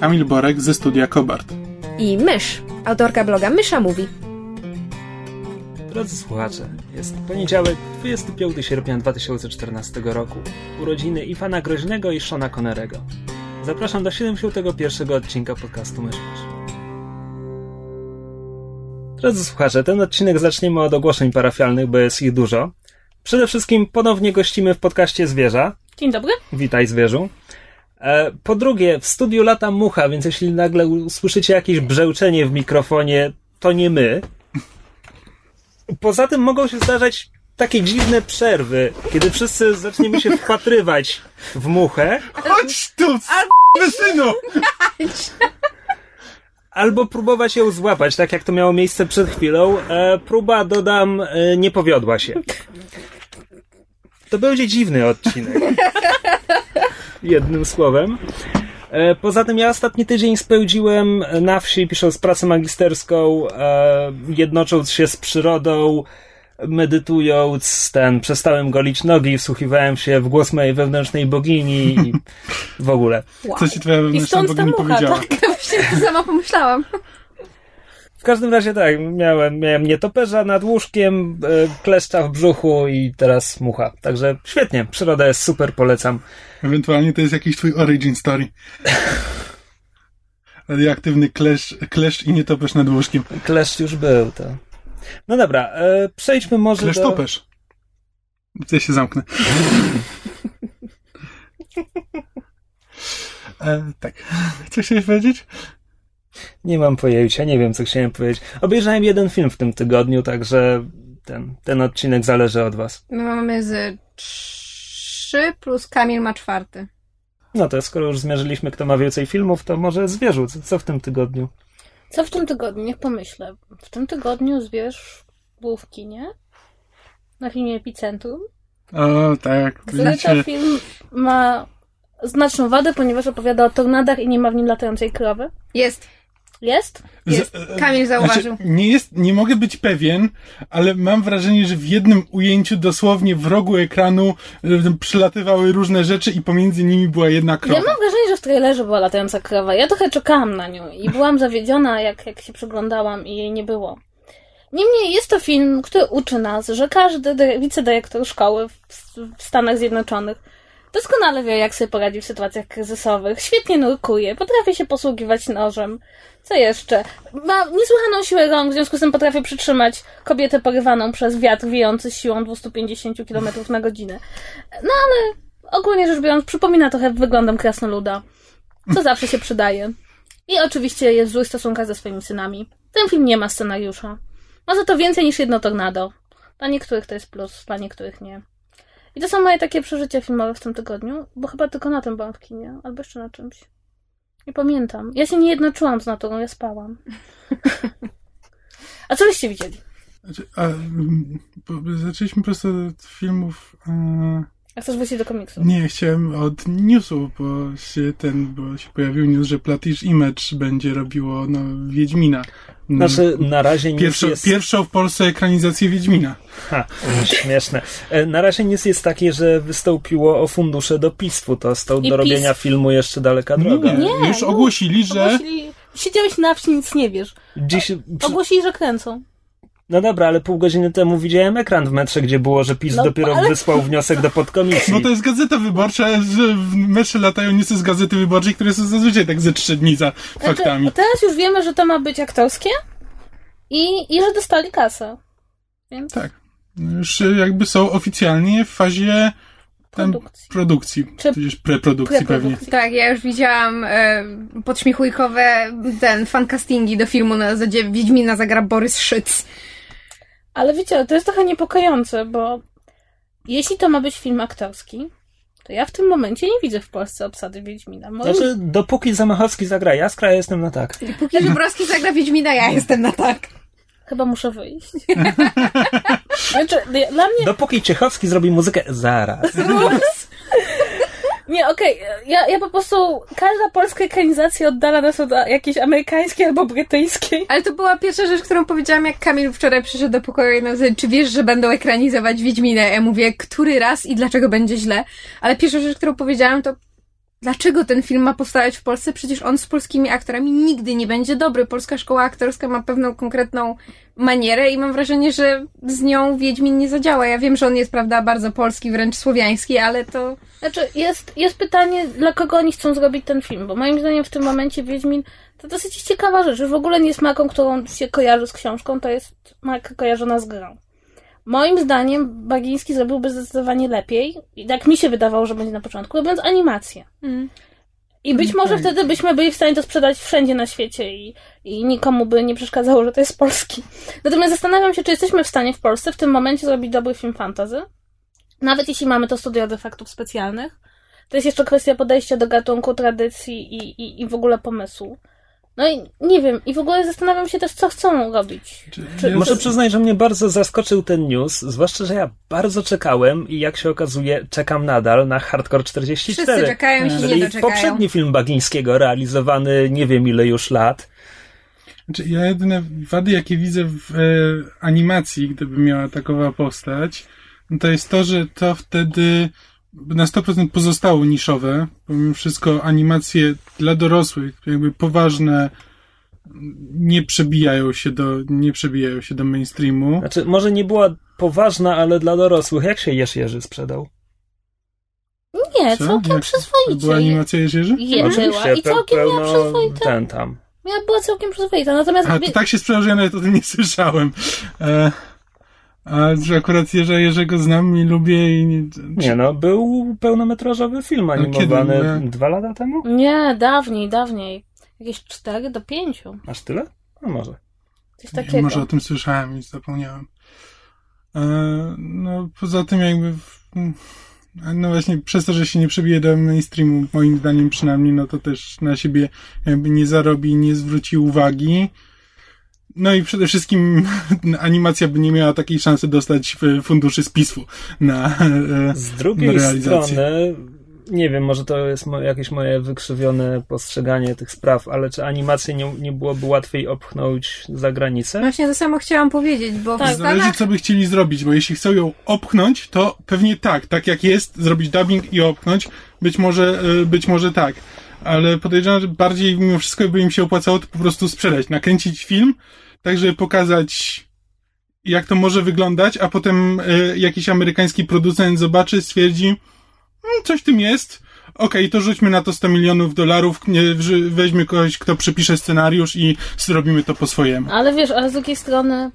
Kamil Borek ze studia Kobart. i Mysz, autorka bloga Mysza Mówi. Drodzy słuchacze, jest poniedziałek, 25 sierpnia 2014 roku. Urodziny Ifana Groźnego i Shona Connerego. Zapraszam do 71 odcinka podcastu Myszmasz. Drodzy słuchacze, ten odcinek zaczniemy od ogłoszeń parafialnych, bo jest ich dużo. Przede wszystkim ponownie gościmy w podcaście Zwierza. Dzień dobry. Witaj zwierzu. E, Po drugie, w studiu lata mucha, więc jeśli nagle usłyszycie jakieś brzęczenie w mikrofonie, to nie my. Poza tym mogą się zdarzać takie dziwne przerwy, kiedy wszyscy zaczniemy się wpatrywać w muchę, Chodź tu, synu! albo próbować ją złapać, tak jak to miało miejsce przed chwilą. E, próba, dodam, e, nie powiodła się. To będzie dziwny odcinek. Jednym słowem. E, Poza tym ja ostatni tydzień spędziłem na wsi, pisząc pracę magisterską, e, jednocząc się z przyrodą, medytując, ten, przestałem golić nogi, wsłuchiwałem się w głos mojej wewnętrznej bogini i w ogóle. Co ci twoja I wewnętrzna stąd ta bogini mucha, powiedziała? tak? Właśnie to sama pomyślałam. W każdym razie tak, miałem, miałem nietoperza nad łóżkiem, e, kleszcza w brzuchu i teraz mucha. Także świetnie, przyroda jest super, polecam. Ewentualnie to jest jakiś twój origin story. Radioaktywny kleszcz, kleszcz i nietoperz nad łóżkiem. Kleszcz już był, to. No dobra, e, przejdźmy może Kleszcz do... topesz. Ja się zamknę. E, tak. Co chciałeś powiedzieć? Nie mam pojęcia, nie wiem co chciałem powiedzieć. Obejrzałem jeden film w tym tygodniu, także ten, ten odcinek zależy od was. My mamy z trzy plus Kamil ma czwarty. No to skoro już zmierzyliśmy, kto ma więcej filmów, to może zwierzu, co, co w tym tygodniu? Co w tym tygodniu? Niech pomyślę. W tym tygodniu zwierz był w kinie. Na filmie Epicentrum. O, tak. Który to film ma znaczną wadę, ponieważ opowiada o tornadach i nie ma w nim latającej krowy. Jest. Jest? Jest. Z- Kamil zauważył. Znaczy, nie, jest, nie mogę być pewien, ale mam wrażenie, że w jednym ujęciu dosłownie w rogu ekranu e, przylatywały różne rzeczy i pomiędzy nimi była jedna Ja krowa. mam wrażenie, że w trailerze była latająca krowa. Ja trochę czekałam na nią i byłam zawiedziona, jak, jak się przyglądałam i jej nie było. Niemniej jest to film, który uczy nas, że każdy dy- wicedyrektor szkoły w Stanach Zjednoczonych doskonale wie, jak sobie poradzić w sytuacjach kryzysowych. Świetnie nurkuje, potrafi się posługiwać nożem. Co jeszcze? Ma niesłychaną siłę rąk, w związku z tym potrafi przytrzymać kobietę porywaną przez wiatr wiejący siłą 250 km na godzinę. No ale ogólnie rzecz biorąc, przypomina trochę wyglądem krasnoluda, co zawsze się przydaje. I oczywiście jest w złych stosunkach ze swoimi synami. Ten film nie ma scenariusza. Ma za to więcej niż jedno tornado. Dla niektórych to jest plus, dla niektórych nie. I to są moje takie przeżycia filmowe w tym tygodniu, bo chyba tylko na tym byłam w kinie, albo jeszcze na czymś. Nie pamiętam. Ja się nie jednoczyłam z naturą, ja spałam. A co byście widzieli? Znaczy, a, zaczęliśmy po prostu od filmów. e, A chcesz wrócić do komiksu? Nie, chciałem od newsu, bo się ten, bo się pojawił news, że Platish Image będzie robiło no, Wiedźmina. No, Znaczy, na razie nie Pierwszą, jest... pierwszą w Polsce ekranizację Wiedźmina. Ha, śmieszne. E, Na razie news jest taki, że wystąpiło o fundusze do PISF-u. To z tą do robienia PiS. filmu jeszcze daleka droga. Nie, Nie, już no, ogłosili, że Ogłosili... Siedziałeś na wsi, nic nie wiesz. Dziś, Ogłosili, że kręcą. No dobra, ale pół godziny temu widziałem ekran w metrze, gdzie było, że PiS No, dopiero ale- wysłał wniosek do podkomisji. no to jest gazeta wyborcza, że w mecze latają newsy z gazety wyborczej, które są zazwyczaj tak ze trzy dni za faktami. Znaczy, teraz już wiemy, że to ma być aktorskie i, i że dostali kasę. Więc Tak. Już jakby są oficjalnie w fazie tam Produkcji. produkcji, Czy tudzież preprodukcji pewnie. preprodukcji. Tak, ja już widziałam e, podśmiechujkowe ten fancastingi do filmu na zasadzie Wiedźmina zagra Borys Szyc. Ale wiecie, to jest trochę niepokojące, bo jeśli to ma być film aktorski, to ja w tym momencie nie widzę w Polsce obsady Wiedźmina. Moim... Znaczy, dopóki Zamachowski zagra Jaskra, ja jestem na tak. Póki Żebrowski zagra Wiedźmina, ja jestem na tak. Chyba muszę wyjść. znaczy, dla mnie... Dopóki Ciechowski zrobi muzykę, zaraz. Nie, okej, ja, ja po prostu, każda polska ekranizacja oddala nas od jakiejś amerykańskiej albo brytyjskiej. Ale to była pierwsza rzecz, którą powiedziałam, jak Kamil wczoraj przyszedł do pokoju i powiedział, czy wiesz, że będą ekranizować Wiedźminę? Ja mówię, który raz i dlaczego będzie źle? Ale pierwsza rzecz, którą powiedziałam, to dlaczego ten film ma powstawać w Polsce? Przecież on z polskimi aktorami nigdy nie będzie dobry. Polska szkoła aktorska ma pewną konkretną manierę i mam wrażenie, że z nią Wiedźmin nie zadziała. Ja wiem, że on jest, prawda, bardzo polski, wręcz słowiański, ale to... Znaczy, jest, jest pytanie, dla kogo oni chcą zrobić ten film, bo moim zdaniem w tym momencie Wiedźmin to dosyć ciekawa rzecz, że w ogóle nie jest marką, którą się kojarzy z książką, to jest marka kojarzona z grą. Moim zdaniem Bagiński zrobiłby zdecydowanie lepiej, i tak mi się wydawało, że będzie na początku, robiąc animację. Mm. I być może wtedy byśmy byli w stanie to sprzedać wszędzie na świecie i, i nikomu by nie przeszkadzało, że to jest polski. Natomiast zastanawiam się, czy jesteśmy w stanie w Polsce w tym momencie zrobić dobry film fantazy. Nawet jeśli mamy to studio efektów specjalnych. To jest jeszcze kwestia podejścia do gatunku, tradycji i, i, i w ogóle pomysłu. No i nie wiem, i w ogóle zastanawiam się też, co chcą robić. Czy, ja Muszę przyznać, że mnie bardzo zaskoczył ten news, zwłaszcza, że ja bardzo czekałem i jak się okazuje, czekam nadal na Hardcore 44. Wszyscy czekają się, Czyli nie doczekają. poprzedni film Bagińskiego, realizowany nie wiem ile już lat. Znaczy, ja jedyne wady, jakie widzę w e, animacji, gdyby miała takowa postać, no to jest to, że to wtedy na 100% pozostało niszowe. Pomimo wszystko animacje dla dorosłych, jakby poważne, nie przebijają się do, nie przebijają się do mainstreamu. Znaczy, może nie była poważna, ale dla dorosłych. Jak się Jesz Jerzy sprzedał? Nie, Co? całkiem Jak- przyzwoicie. Była animacja Jerzy? Je, była i pe- całkiem miała pełno przyzwoite. ten tam. Miała, była całkiem przyzwoita, natomiast... A to tak się sprzedał, że ja nawet o tym nie słyszałem. E, a akurat Jerza Jerzego znam i lubię i nie, Nie no, był pełnometrażowy film animowany kiedy? dwa lata temu? Nie, dawniej, dawniej. Jakieś 4 do 5. Aż tyle? No może. Coś takiego. Może o tym słyszałem i zapomniałem. E, no, poza tym jakby... w- No właśnie, przez to, że się nie przebije do mainstreamu, moim zdaniem przynajmniej, no to też na siebie jakby nie zarobi, nie zwróci uwagi. No i przede wszystkim animacja by nie miała takiej szansy dostać funduszy z PiSu na, e, Z na drugiej realizację. strony, nie wiem, może to jest jakieś moje wykrzywione postrzeganie tych spraw, ale czy animację nie, nie byłoby łatwiej opchnąć za granicę? Właśnie to samo chciałam powiedzieć, bo Tak. Zależy, Stanach... co by chcieli zrobić, bo jeśli chcą ją opchnąć, to pewnie tak, tak jak jest, zrobić dubbing i opchnąć, być może, e, być może tak. Ale podejrzewam, że bardziej mimo wszystko by im się opłacało to po prostu sprzedać, nakręcić film, tak żeby pokazać jak to może wyglądać, a potem e, jakiś amerykański producent zobaczy, stwierdzi, "Mm, coś w tym jest, okej, to rzućmy na to 100 milionów dolarów, weźmy kogoś, kto przepisze scenariusz i zrobimy to po swojemu. Ale wiesz, ale z drugiej strony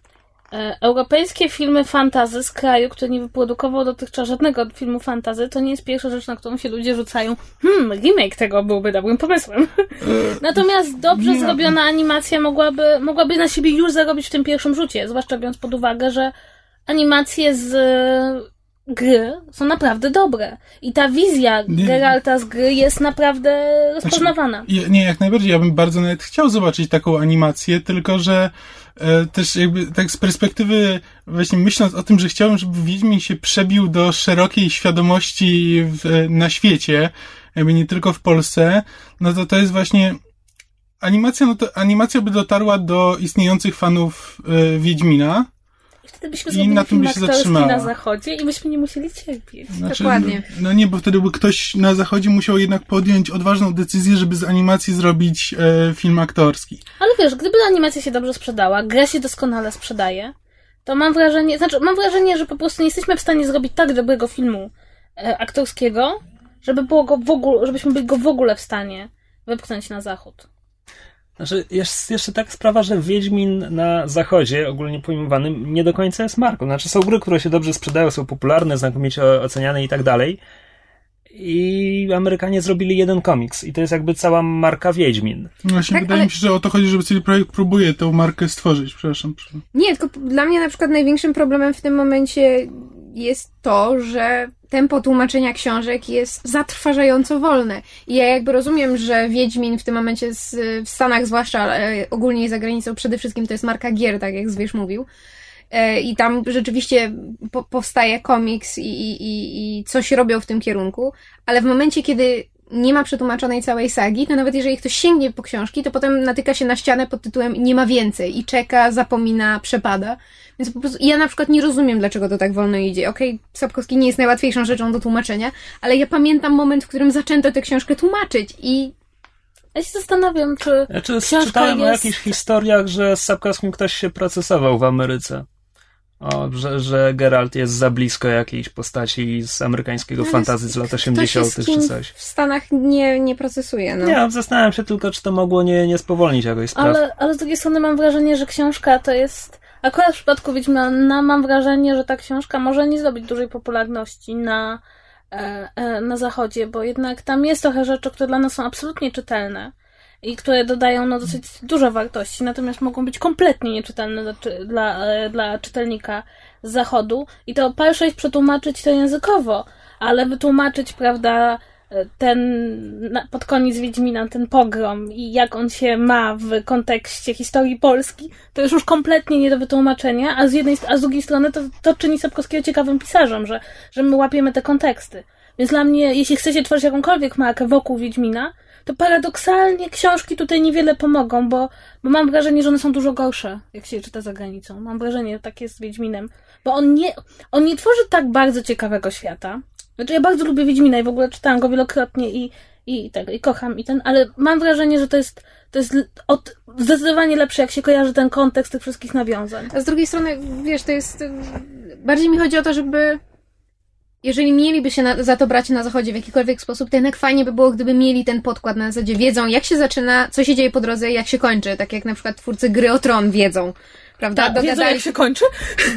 europejskie filmy fantazy z kraju, który nie wyprodukował dotychczas żadnego filmu fantazy, to nie jest pierwsza rzecz, na którą się ludzie rzucają. Hmm, remake tego byłby dobrym pomysłem. Natomiast dobrze zrobiona animacja mogłaby, mogłaby na siebie już zarobić w tym pierwszym rzucie, zwłaszcza biorąc pod uwagę, że animacje z e, gry są naprawdę dobre. I ta wizja Nie. Geralta z gry jest naprawdę rozpoznawana. Je- Nie, jak najbardziej. Ja bym bardzo nawet chciał zobaczyć taką animację, tylko że e, też jakby tak z perspektywy właśnie myśląc o tym, że chciałbym, żeby Wiedźmin się przebił do szerokiej świadomości w, na świecie, jakby nie tylko w Polsce, no to to jest właśnie animacja, no to animacja by dotarła do istniejących fanów e, Wiedźmina. I wtedy byśmy I zrobili na tym film by się zatrzymała. na zachodzie i byśmy nie musieli cierpieć. Znaczy, Dokładnie. No, no nie, bo wtedy by ktoś na zachodzie musiał jednak podjąć odważną decyzję, żeby z animacji zrobić e, film aktorski. Ale wiesz, gdyby animacja się dobrze sprzedała, gra się doskonale sprzedaje, to mam wrażenie, znaczy mam wrażenie, że po prostu nie jesteśmy w stanie zrobić tak dobrego filmu e, aktorskiego, żeby było go w ogóle, żebyśmy byli go w ogóle w stanie wypchnąć na zachód. Znaczy, jest jeszcze taka sprawa, że Wiedźmin na zachodzie, ogólnie pojmowanym, nie do końca jest marką. Znaczy, są gry, które się dobrze sprzedają, są popularne, znakomicie oceniane i tak dalej. I Amerykanie zrobili jeden komiks i to jest jakby cała marka Wiedźmin. No Właśnie Tak, wydaje ale- mi się, że o to chodzi, żeby CD Projekt próbuje tę markę stworzyć. Przepraszam. przepraszam. Nie, tylko dla mnie na przykład największym problemem w tym momencie jest to, że tempo tłumaczenia książek jest zatrważająco wolne. I ja jakby rozumiem, że Wiedźmin w tym momencie z, w Stanach zwłaszcza, ale ogólnie za granicą przede wszystkim to jest marka gier, tak jak Zwierz mówił. E, I tam rzeczywiście po, powstaje komiks i, i, i, i coś robią w tym kierunku, ale w momencie, kiedy nie ma przetłumaczonej całej sagi, to nawet jeżeli ktoś sięgnie po książki, to potem natyka się na ścianę pod tytułem nie ma więcej i czeka, zapomina, przepada. Więc po prostu ja na przykład nie rozumiem, dlaczego to tak wolno idzie. Okej, okay, Sapkowski nie jest najłatwiejszą rzeczą do tłumaczenia, ale ja pamiętam moment, w którym zaczęto tę książkę tłumaczyć i ja się zastanawiam, czy. Znaczy, czytałem jest... o jakichś historiach, że z Sapkowskim ktoś się procesował w Ameryce. O, że, że Geralt jest za blisko jakiejś postaci z amerykańskiego no fantazy z lat 80. czy coś. W Stanach nie, nie procesuje. No. Nie, zastanawiam się tylko, czy to mogło nie, nie spowolnić jakoś spraw. Ale, ale z drugiej strony mam wrażenie, że książka to jest. Akurat w przypadku Wiedźmina mam wrażenie, że ta książka może nie zdobyć dużej popularności na, e, e, na zachodzie, bo jednak tam jest trochę rzeczy, które dla nas są absolutnie czytelne i które dodają no, dosyć dużo wartości, natomiast mogą być kompletnie nieczytelne dla, dla, e, dla czytelnika z zachodu i to pierwsze jest przetłumaczyć to językowo, ale wytłumaczyć, prawda, ten pod koniec Wiedźmina, ten pogrom i jak on się ma w kontekście historii Polski, to jest już kompletnie nie do wytłumaczenia, a z jednej, a z drugiej strony to, to czyni Sapkowskiego ciekawym pisarzem, że, że my łapiemy te konteksty. Więc dla mnie, jeśli chcecie tworzyć jakąkolwiek markę wokół Wiedźmina, to paradoksalnie książki tutaj niewiele pomogą, bo, bo mam wrażenie, że one są dużo gorsze, jak się czyta za granicą. Mam wrażenie, że tak jest z Wiedźminem. Bo on nie, on nie tworzy tak bardzo ciekawego świata. Znaczy, ja bardzo lubię Wiedźmina i w ogóle czytałam go wielokrotnie i, i, tak, i kocham i ten, ale mam wrażenie, że to jest, to jest od, zdecydowanie lepsze, jak się kojarzy ten kontekst tych wszystkich nawiązań. A z drugiej strony, wiesz, to jest. Bardziej mi chodzi o to, żeby jeżeli mieliby się na, za to brać na zachodzie w jakikolwiek sposób, to jednak fajnie by było, gdyby mieli ten podkład na zasadzie, wiedzą jak się zaczyna, co się dzieje po drodze, jak się kończy, tak jak na przykład twórcy gry o Tron wiedzą. Prawda? Tak, wiedzą jak się kończy?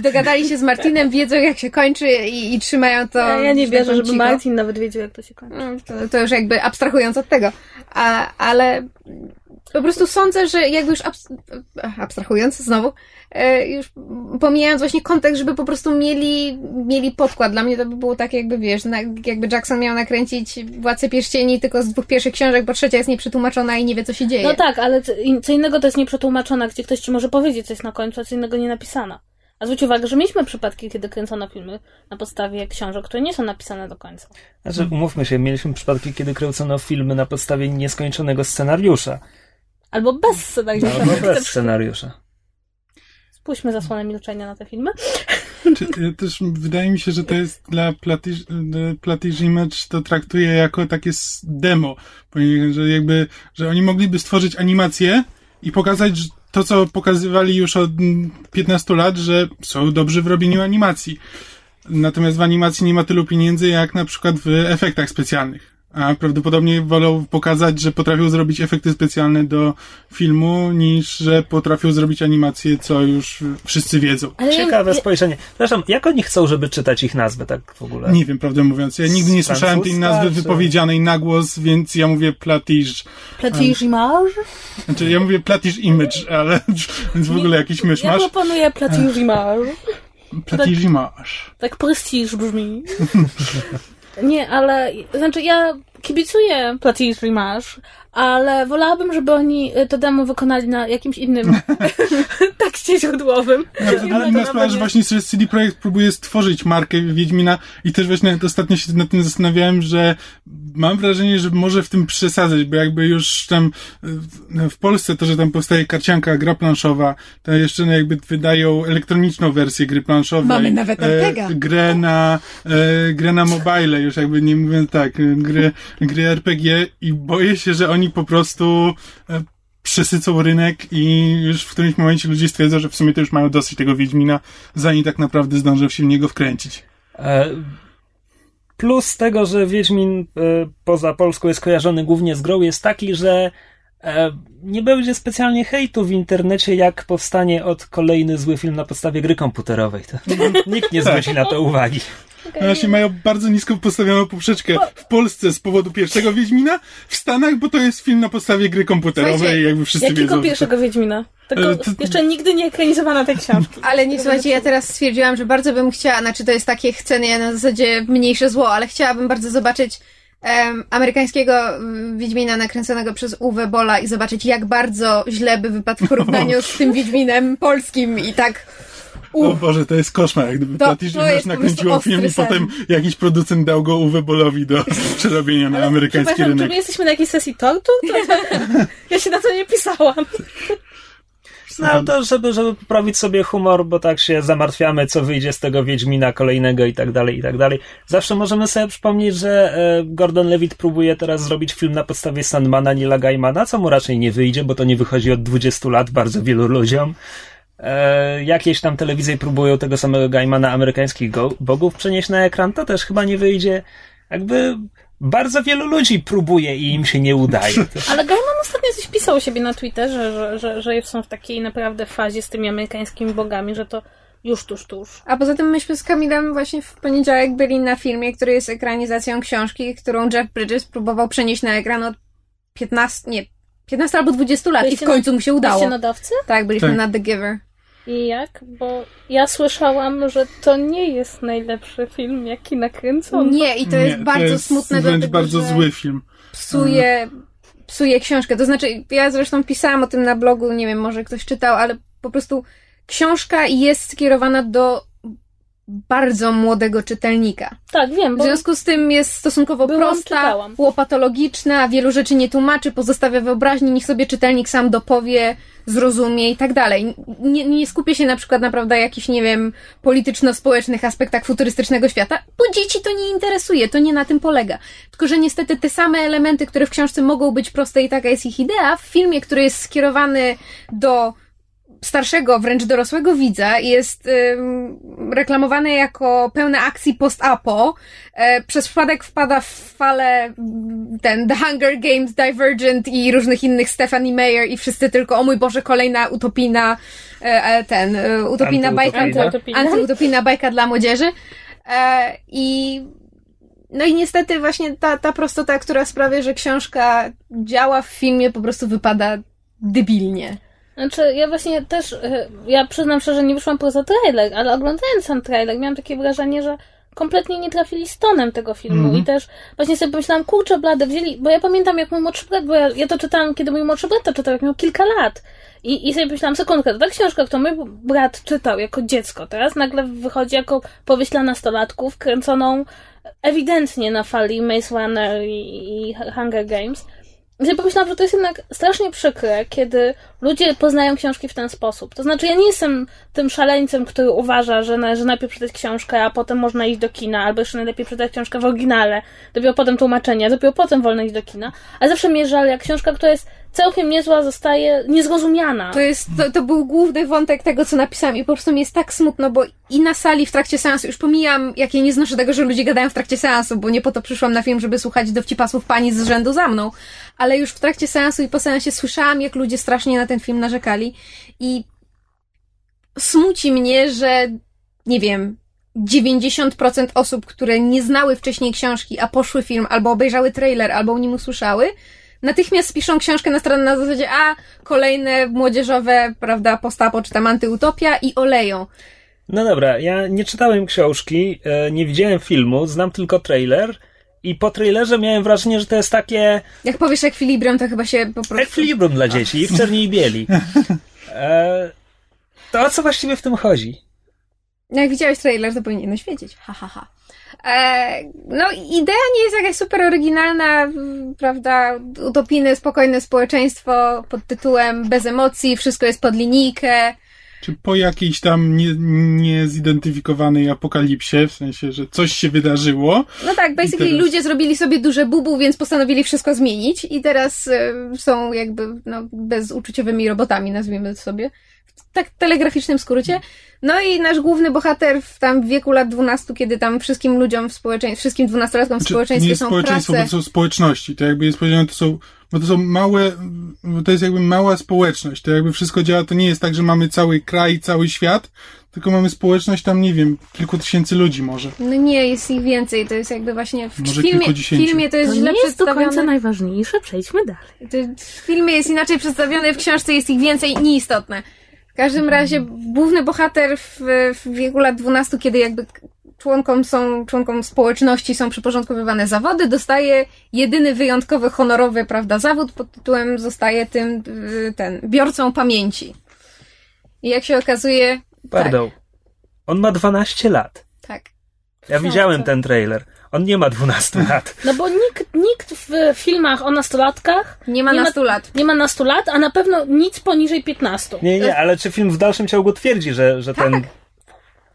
Dogadali się z Martinem, wiedzą jak się kończy i, i trzymają to. Ja, ja nie wierzę, żeby. Martin nawet wiedział jak to się kończy. No, to, to, już jakby abstrahując od tego. A, ale po prostu sądzę, że jakby już abstrahując znowu, e, już pomijając właśnie kontekst, żeby po prostu mieli, mieli podkład. Dla mnie to by było tak jakby, wiesz, jakby Jackson miał nakręcić Władcę Pierścieni tylko z dwóch pierwszych książek, bo trzecia jest nieprzetłumaczona i nie wie, co się dzieje. No tak, ale co innego to jest nieprzetłumaczona, gdzie ktoś ci może powiedzieć coś na końcu, a co innego nie napisana. A zwróć uwagę, że mieliśmy przypadki, kiedy kręcono filmy na podstawie książek, które nie są napisane do końca. Znaczy, umówmy się, mieliśmy przypadki, kiedy kręcono filmy na podstawie nieskończonego scenariusza. Albo bez scenariusza. Albo bez scenariusza. Spuśćmy zasłonę milczenia na te filmy. Czy, też wydaje mi się, że to jest dla Platige Image to traktuje jako takie demo, że jakby, że oni mogliby stworzyć animację i pokazać to, co pokazywali już od 15 lat, że są dobrzy w robieniu animacji. Natomiast w animacji nie ma tylu pieniędzy, jak na przykład w efektach specjalnych a prawdopodobnie wolą pokazać, że potrafią zrobić efekty specjalne do filmu, niż że potrafią zrobić animację, co już wszyscy wiedzą. Ciekawe ja... spojrzenie. Zresztą, jak oni chcą, żeby czytać ich nazwę tak w ogóle? Nie wiem, prawdę mówiąc. Ja nigdy nie słyszałem tej nazwy czy... wypowiedzianej na głos, więc ja mówię Platisz. Platisz Image? Znaczy, ja mówię Platisz Image, ale więc w ogóle jakiś mysz masz. Ja proponuję Platisz Image. Platisz Image. Tak prestiż brzmi. Nie, ale znaczy ja kibicuję Platinum Remarsh, ale wolałabym, żeby oni to demo wykonali na jakimś innym tekście źródłowym. Ja, ale inna sprawa, że właśnie CD Projekt próbuje stworzyć markę Wiedźmina i też właśnie ostatnio się nad tym zastanawiałem, że mam wrażenie, że może w tym przesadzać, bo jakby już tam e, w Polsce to, że tam powstaje karcianka, gra planszowa, to jeszcze no jakby wydają elektroniczną wersję gry planszowej. Mamy nawet. E, grę na, e, grę na mobile, już jakby nie mówiąc tak, gry, gry RPG i boję się, że oni po prostu e, przesycą rynek i już w którymś momencie ludzie stwierdzą, że w sumie to już mają dosyć tego Wiedźmina, zanim tak naprawdę zdążą się w niego wkręcić. E, plus tego, że Wiedźmin e, poza Polską jest kojarzony głównie z grą, jest taki, że nie będzie specjalnie hejtu w internecie, jak powstanie od kolejny zły film na podstawie gry komputerowej. To nikt nie zwróci na to uwagi. Okay. Właśnie mają bardzo nisko postawioną poprzeczkę w Polsce z powodu pierwszego Wiedźmina, w Stanach, bo to jest film na podstawie gry komputerowej, Słuchajcie, jakby wszyscy jakiego wiedzą. pierwszego Wiedźmina? Tylko E, to- jeszcze nigdy nie ekranizowano tej książki. Ale nie, słuchajcie, ja teraz stwierdziłam, że bardzo bym chciała, znaczy to jest takie chcenie na zasadzie mniejsze zło, ale chciałabym bardzo zobaczyć em, amerykańskiego mm, Wiedźmina nakręconego przez Uwe Bola i zobaczyć, jak bardzo źle by wypadł w porównaniu z tym Wiedźminem polskim i tak... O Uff, Boże, to jest koszmar, jak gdyby To- po nakręciło film i potem jakiś producent dał go Uwe Bolowi do przerobienia na amerykański Przepraszam, czy rynek. my jesteśmy na jakiejś sesji tortu? To, ja się na to nie pisałam. No to, żeby, żeby poprawić sobie humor, bo tak się zamartwiamy, co wyjdzie z tego Wiedźmina kolejnego i tak dalej, i tak dalej. Zawsze możemy sobie przypomnieć, że e, Gordon Levitt próbuje teraz zrobić film na podstawie Sandmana Nila Gaimana, co mu raczej nie wyjdzie, bo to nie wychodzi od 20 lat bardzo wielu ludziom. E, jakieś tam telewizje próbują tego samego Gaimana amerykańskich go- bogów przenieść na ekran, to też chyba nie wyjdzie. Jakby bardzo wielu ludzi próbuje i im się nie udaje. Ale Gaiman ostatnio coś pisał u siebie na Twitterze, że, że, że są w takiej naprawdę fazie z tymi amerykańskimi bogami, że to już tuż, tuż. A poza tym myśmy z Kamilem właśnie w poniedziałek byli na filmie, który jest ekranizacją książki, którą Jeff Bridges próbował przenieść na ekran od 15, nie, 15 albo 20 lat i w Byliście końcu mu się udało. Byliście na dawcy? Tak, byliśmy Tak. na The Giver. I jak? Bo ja słyszałam, że to nie jest najlepszy film, jaki nakręcono. Nie, i to jest Nie, bardzo to jest smutne, wręcz dlatego, bardzo że zły film. psuje, psuje książkę. To znaczy, ja zresztą pisałam o tym na blogu, nie wiem, może ktoś czytał, ale po prostu książka jest skierowana do bardzo młodego czytelnika. Tak, wiem, W związku z tym jest stosunkowo Byłam, prosta, czytałam. łopatologiczna, wielu rzeczy nie tłumaczy, pozostawia wyobraźni, niech sobie czytelnik sam dopowie, zrozumie i tak dalej. Nie, nie skupia się na przykład naprawdę jakichś, nie wiem, polityczno-społecznych aspektach futurystycznego świata, bo dzieci to nie interesuje, to nie na tym polega. Tylko, że niestety te same elementy, które w książce mogą być proste i taka jest ich idea, w filmie, który jest skierowany do starszego, wręcz dorosłego widza jest ym, reklamowany jako pełne akcji post-apo. E, przez przypadek wpada w falę mm, ten The Hunger Games, Divergent i różnych innych Stephanie Meyer i wszyscy tylko, o mój Boże, kolejna utopijna e, e, ten, e, utopijna bajka, Antyutopijna. Antyutopijna. antyutopijna bajka dla młodzieży. E, I no i niestety właśnie ta, ta prostota, która sprawia, że książka działa w filmie, po prostu wypada debilnie. Znaczy, ja właśnie też, e, ja przyznam szczerze, nie wyszłam poza trailer, ale oglądając sam trailer, miałam takie wrażenie, że kompletnie nie trafili z tonem tego filmu Mhm. i też właśnie sobie pomyślałam, kurczę blade, wzięli, bo ja pamiętam jak mój młodszy brat, bo ja, ja to czytałam, kiedy mój młodszy brat to czytał, jak miał kilka lat i, i sobie pomyślałam, sekundkę, ta książka, którą mój brat czytał jako dziecko, teraz nagle wychodzi jako powieść dla nastolatków, kręconą ewidentnie na fali Maze Runner i, i Hunger Games. Sobie pomyślałam, że to jest jednak strasznie przykre, kiedy ludzie poznają książki w ten sposób. To znaczy, ja nie jestem tym szaleńcem, który uważa, że należy najpierw czytać książkę, a potem można iść do kina, albo jeszcze najlepiej czytać książkę w oryginale, dopiero potem tłumaczenia, dopiero potem wolno iść do kina. Ale zawsze mnie żal, jak książka, która jest całkiem niezła, zostaje niezrozumiana. To jest, to, to był główny wątek tego, co napisałam i po prostu mi jest tak smutno, bo i na sali w trakcie seansu, już pomijam, jak ja nie znoszę tego, że ludzie gadają w trakcie seansu, bo nie po to przyszłam na film, żeby słuchać dowcipasów pani z rzędu za mną, ale już w trakcie seansu i po seansie słyszałam, jak ludzie strasznie na ten film narzekali i smuci mnie, że nie wiem, 90% osób, które nie znały wcześniej książki, a poszły film, albo obejrzały trailer, albo o nim usłyszały, natychmiast piszą książkę na stronę na zasadzie, a kolejne młodzieżowe, prawda, postapo czy tam antyutopia i oleją. No dobra, ja nie czytałem książki, e, nie widziałem filmu, znam tylko trailer i po trailerze miałem wrażenie, że to jest takie Jak powiesz ekwilibrium, to chyba się po prostu... ekwilibrium dla dzieci w czerni i bieli. E, to o co właściwie w tym chodzi? No, Jak widziałeś trailer, to powinieneś wiedzieć. Ha, ha, ha. E, no, idea nie jest jakaś super oryginalna, prawda? Utopijne, spokojne społeczeństwo pod tytułem bez emocji, wszystko jest pod linijkę. Czy po jakiejś tam nie, niezidentyfikowanej apokalipsie, w sensie, że coś się wydarzyło, No tak, basically teraz- ludzie zrobili sobie duże bubu, więc postanowili wszystko zmienić i teraz e, są jakby no, bezuczuciowymi robotami, nazwijmy to sobie. W tak telegraficznym skrócie. No i nasz główny bohater w tam wieku lat 12, kiedy tam wszystkim ludziom w społeczeństwie, wszystkim dwunastolatkom w Znaczy, nie społeczeństwie jest są społeczeństwo, prace. bo to są społeczności. To jakby jest powiedziane, to są bo to są małe, bo to jest jakby mała społeczność. To jakby wszystko działa, to nie jest tak, że mamy cały kraj, cały świat, tylko mamy społeczność tam, nie wiem, kilku tysięcy ludzi może. No nie, jest ich więcej. To jest jakby właśnie w Może filmie, filmie to To jest źle nie jest do końca najważniejsze, przejdźmy dalej. To w filmie jest inaczej przedstawione, w książce jest ich więcej, nieistotne. W każdym razie główny bohater w, w wieku lat 12, kiedy jakby członkom są, członkom społeczności są przyporządkowywane zawody, dostaje jedyny wyjątkowy, honorowy, prawda, zawód pod tytułem zostaje tym, y, ten, biorcą pamięci. I jak się okazuje, Pardon. On ma 12 lat. tak. Ja widziałem ten trailer. On nie ma 12 lat. No bo nikt, nikt w filmach o nastolatkach Nie ma Nie ma- nastolat. nie ma nastolat, a na pewno nic poniżej 15. Nie, nie, ale czy film w dalszym ciągu twierdzi, że, że ten...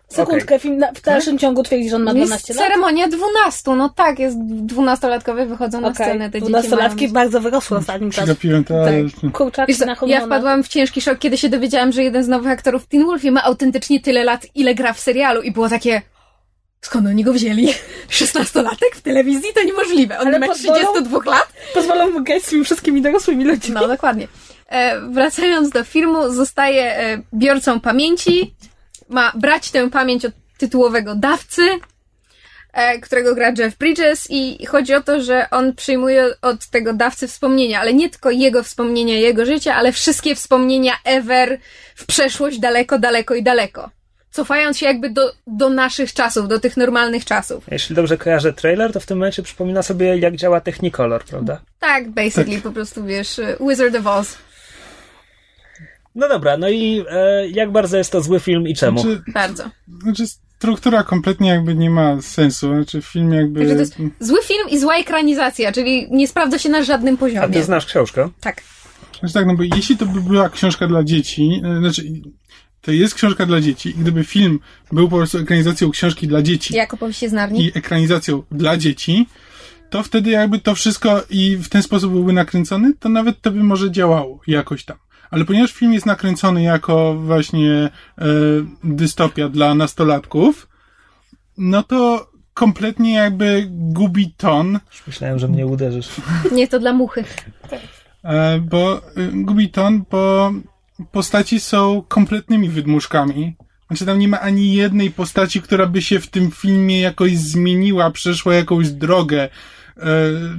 Sekundkę, film na, w dalszym ciągu twierdzi, że on ma Jest 12 lat. ceremonia 12, no tak, jest dwunastolatkowie wychodzą na Okej, scenę, te dzieci dwunastolatki mają... bardzo wyrosły w ostatnim czasie. Przegapiłem to, ale... Kurczaki na ja hormonach. wpadłam w ciężki szok, kiedy się dowiedziałam, że jeden z nowych aktorów w Teen Wolfie ma autentycznie tyle lat, ile gra w serialu i było takie... Skąd oni go wzięli? 16-latek w telewizji? To niemożliwe. On Ale ma pozwolą- 32 lat? Pozwolą mu grać z tymi wszystkimi dorosłymi ludźmi. No, dokładnie. E, wracając do filmu, zostaje e, biorcą pamięci, ma brać tę pamięć od tytułowego dawcy, e, którego gra Jeff Bridges i chodzi o to, że on przyjmuje od tego dawcy wspomnienia, ale nie tylko jego wspomnienia, jego życia, ale wszystkie wspomnienia ever w przeszłość daleko, daleko i daleko. Cofając się jakby do, do naszych czasów, do tych normalnych czasów. Jeśli dobrze kojarzę trailer, to w tym momencie przypomina sobie, jak działa Technicolor, prawda? Tak, basically, po prostu wiesz, Wizard of Oz. No dobra, no i e, jak bardzo jest to zły film i czemu? Znaczy, Bardzo. znaczy, struktura kompletnie jakby nie ma sensu. Znaczy, film jakby... Także to jest zły film i zła ekranizacja, czyli nie sprawdza się na żadnym A poziomie. ty znasz książkę? Tak. Znaczy tak, no bo jeśli to by była książka dla dzieci, e, znaczy to jest książka dla dzieci i gdyby film był po prostu ekranizacją książki dla dzieci Jak opowieści z Narni? i ekranizacją dla dzieci, to wtedy jakby to wszystko i w ten sposób byłby nakręcony, to nawet to by może działało jakoś tam. Ale ponieważ film jest nakręcony jako właśnie e, dystopia dla nastolatków, no to kompletnie jakby gubi ton, Już myślałem, że mnie uderzysz. Nie, to dla muchy. E, bo y, gubi ton, bo postaci są kompletnymi wydmuszkami. Znaczy tam nie ma ani jednej postaci, która by się w tym filmie jakoś zmieniła, przeszła jakąś drogę, e,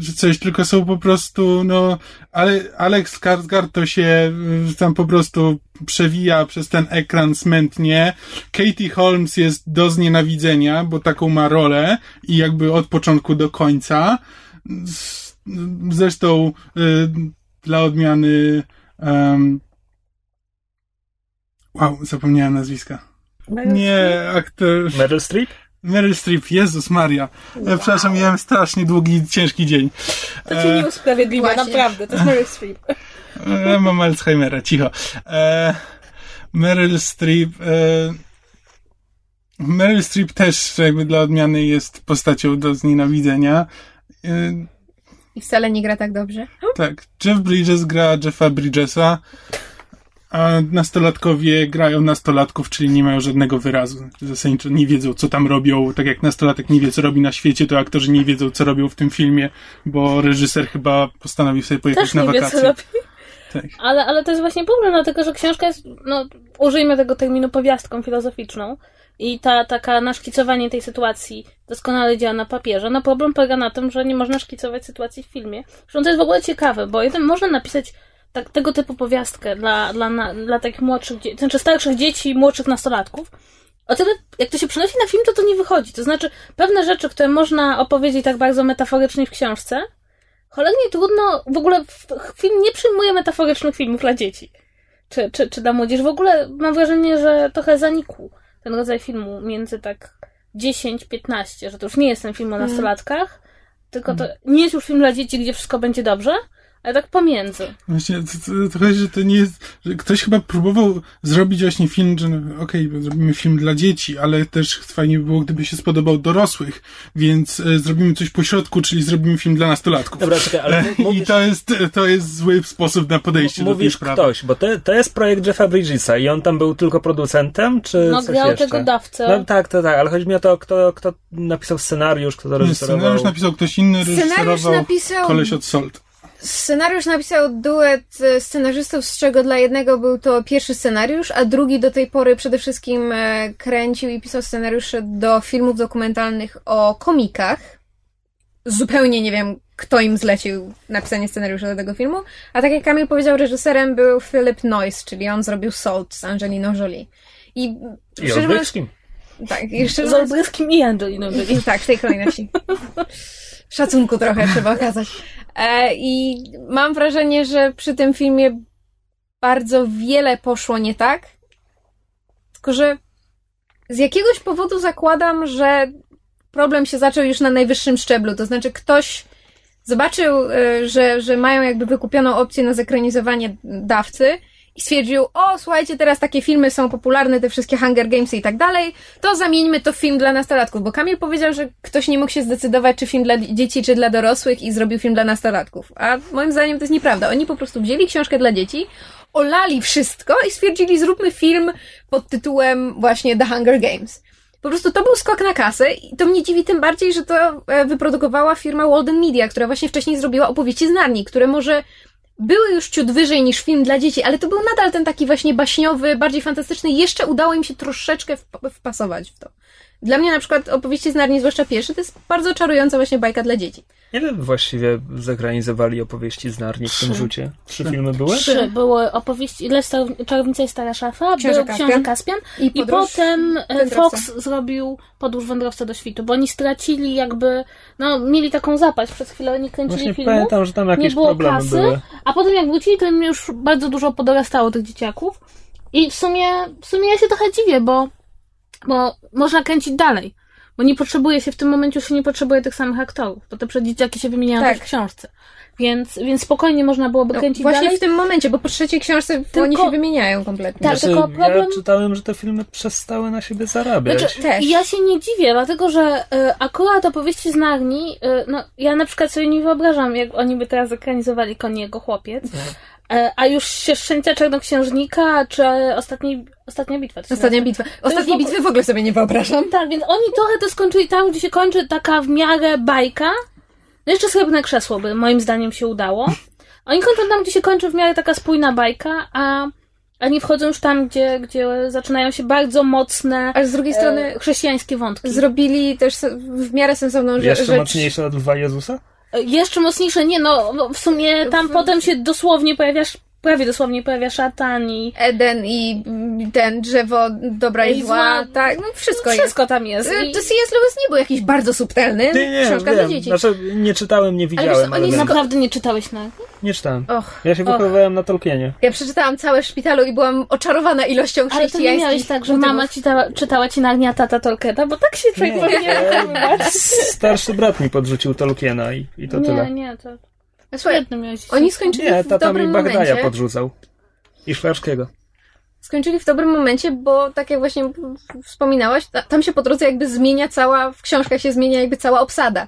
czy coś, tylko są po prostu, no, ale Alex Skarsgård to się y, tam po prostu przewija przez ten ekran smętnie. Katie Holmes jest do znienawidzenia, bo taką ma rolę i jakby od początku do końca. Zresztą y, dla odmiany um, wow, zapomniałem nazwiska. Nie, aktor Meryl Streep? Meryl Streep, Jezus Maria. E, Przepraszam, miałem strasznie długi, ciężki dzień. To cię nie usprawiedliwia, Właśnie. naprawdę. To jest Meryl Streep. E, mam Alzheimera, cicho. E, Meryl Streep. E, Meryl Streep też jakby dla odmiany jest postacią do znienawidzenia. E, I wcale nie gra tak dobrze. tak, Jeff Bridges gra Jeffa Bridgesa, a nastolatkowie grają nastolatków, czyli nie mają żadnego wyrazu. Zasadniczo nie wiedzą, co tam robią. Tak jak nastolatek nie wie, co robi na świecie, to aktorzy nie wiedzą, co robią w tym filmie, bo reżyser chyba postanowił sobie pojechać Też na nie wie, co wakacje. robi. Tak. Ale, ale to jest właśnie problem, dlatego że książka jest, no, użyjmy tego terminu powiastką filozoficzną i ta taka naszkicowanie tej sytuacji doskonale działa na papierze. No problem polega na tym, że nie można szkicować sytuacji w filmie. Zresztą to jest w ogóle ciekawe, bo jeden można napisać tak, tego typu powiastkę dla, dla, na, dla takich młodszych, znaczy starszych dzieci, młodszych nastolatków. O tyle, jak to się przenosi na film, to to nie wychodzi. To znaczy, pewne rzeczy, które można opowiedzieć tak bardzo metaforycznie w książce, cholernie trudno, w ogóle film nie przyjmuje metaforycznych filmów dla dzieci. Czy, czy, czy dla młodzieży. W ogóle mam wrażenie, że trochę zanikł ten rodzaj filmu między tak 10-15, że to już nie jest ten film o nastolatkach, tylko to nie jest już film dla dzieci, gdzie wszystko będzie dobrze, ale tak pomiędzy. Właśnie, to, to, to chodzi, że to nie jest, że ktoś chyba próbował zrobić właśnie film, że no, okej, zrobimy film dla dzieci, ale też fajnie by było, gdyby się spodobał dorosłych, więc e, zrobimy coś po środku, czyli zrobimy film dla nastolatków. Dobra, czekaj, ale I mówisz, to jest, to jest zły sposób na podejście do tej mówisz sprawy. ktoś, bo to, to jest projekt Jeffa Bridgesa i on tam był tylko producentem, czy No, coś grał jeszcze? tego dawcę. No tak, to tak, ale chodzi mi o to, kto, kto napisał scenariusz, kto to Nie, reżyserował. Scenariusz napisał ktoś inny, Scenariusz reżyserował napisał- koleś od Salt. Scenariusz napisał duet e, scenarzystów, z czego dla jednego był to pierwszy scenariusz, a drugi do tej pory przede wszystkim e, kręcił i pisał scenariusze do filmów dokumentalnych o komikach. Zupełnie nie wiem, kto im zlecił napisanie scenariusza do tego filmu. A tak jak Kamil powiedział, reżyserem był Philip Noyce, czyli on zrobił Salt z Angeliną Jolie. I, I Olbrychskim. tak, i szczerze Z Olbryskim i Angeliną Jolie. tak, w tej kolejności. Szacunku trochę trzeba okazać. E, I mam wrażenie, że przy tym filmie bardzo wiele poszło nie tak. Tylko, że z jakiegoś powodu zakładam, że problem się zaczął już na najwyższym szczeblu. To znaczy, ktoś zobaczył, e, że, że mają jakby wykupioną opcję na zekranizowanie dawcy i stwierdził, o słuchajcie, teraz takie filmy są popularne, te wszystkie Hunger Gamesy i tak dalej, to zamieńmy to w film dla nastolatków, bo Kamil powiedział, że ktoś nie mógł się zdecydować, czy film dla dzieci, czy dla dorosłych i zrobił film dla nastolatków. A moim zdaniem to jest nieprawda. Oni po prostu wzięli książkę dla dzieci, olali wszystko i stwierdzili, zróbmy film pod tytułem właśnie The Hunger Games. Po prostu to był skok na kasę i to mnie dziwi tym bardziej, że to e, wyprodukowała firma Walden Media, która właśnie wcześniej zrobiła opowieści z Narni, które może były już ciut wyżej niż film dla dzieci, ale to był nadal ten taki właśnie baśniowy, bardziej fantastyczny. Jeszcze udało im się troszeczkę wp- wpasować w to. Dla mnie na przykład opowieści z Narni, zwłaszcza pierwszy, to jest bardzo czarująca właśnie bajka dla dzieci. Ile właściwie zekranizowali opowieści z Narni w tym rzucie? Trzy filmy były? Trzy były opowieści, ile Czarownica i Stara Szafa, Książę był Kaspian. Książę Kaspian I, i potem e, wędrowca. Fox zrobił Podróż Wędrowca do Świtu, bo oni stracili jakby, no mieli taką zapaść, przez chwilę nie kręcili Właśnie filmów, pamiętam, że tam jakieś nie było problemy kasy, były. a potem jak wrócili, to im już bardzo dużo podorastało tych dzieciaków i w sumie, w sumie ja się trochę dziwię, bo, bo można kręcić dalej. Bo nie potrzebuje się, w tym momencie już się nie potrzebuje tych samych aktorów. To te przedzieciaki się wymieniają Tak. w książce. Więc, więc spokojnie można byłoby No, kręcić właśnie dalej. w tym momencie, bo po trzeciej książce Tylko- oni się wymieniają kompletnie. Tak, Znaczy, tylko problem- Ja czytałem, że te filmy przestały na siebie zarabiać. Znaczy, Też. Ja się nie dziwię, dlatego że y, akurat opowieści z Narni, y, no ja na przykład sobie nie wyobrażam, jak oni by teraz ekranizowali Koniego Chłopiec, y, a już się Szczęcia Czarnoksiężnika, czy ostatniej, Ostatnia Bitwa. Ostatnia bitwa. Ostatniej w bitwy w ogóle sobie nie wyobrażam. Tak, więc oni trochę to skończyli tam, gdzie się kończy taka w miarę bajka. No jeszcze Srebrne Krzesło by moim zdaniem się udało. Oni kończą tam, gdzie się kończy w miarę taka spójna bajka, a, a nie wchodzą już tam, gdzie, gdzie zaczynają się bardzo mocne Ale z drugiej strony e, chrześcijańskie wątki. zrobili też w miarę sensowną rze- Jeszcze rzecz. mocniejsze od Lwa Jezusa? Jeszcze mocniejsze, nie no, no, w sumie tam W- potem się dosłownie pojawia, sz- prawie dosłownie pojawia szatan i Eden i ten drzewo dobra i I zła. zła. Tak, no wszystko, jest. wszystko tam jest. Y, I, C.S. Lewis nie był jakiś bardzo subtelny. Nie, nie, Książka wiem. dla dzieci. Znaczy, nie czytałem, nie wiesz widziałem, ale oni wiem. naprawdę nie czytałeś na... nie czytałem. Och, Ja się Och. wychowywałem na Tolkienie. ja przeczytałam całe w szpitalu i byłam oczarowana ilością Ale to nie chrześcijańskich miałeś tak, że motywów. mama czytała, czytała ci Narnia tata Tolkiena, bo tak się człowiek Nie, powinien. Starszy brat mi podrzucił Tolkiena i, i to Nie, tyle. nie, to Słuchaj, miałeś. oni skończyli Nie, w tata mi dobrym Bagdaja momencie. podrzucał. I Szklarskiego. skończyli w dobrym momencie, bo tak jak właśnie wspominałaś, ta- tam się po drodze jakby zmienia cała, w książkach się zmienia jakby cała obsada.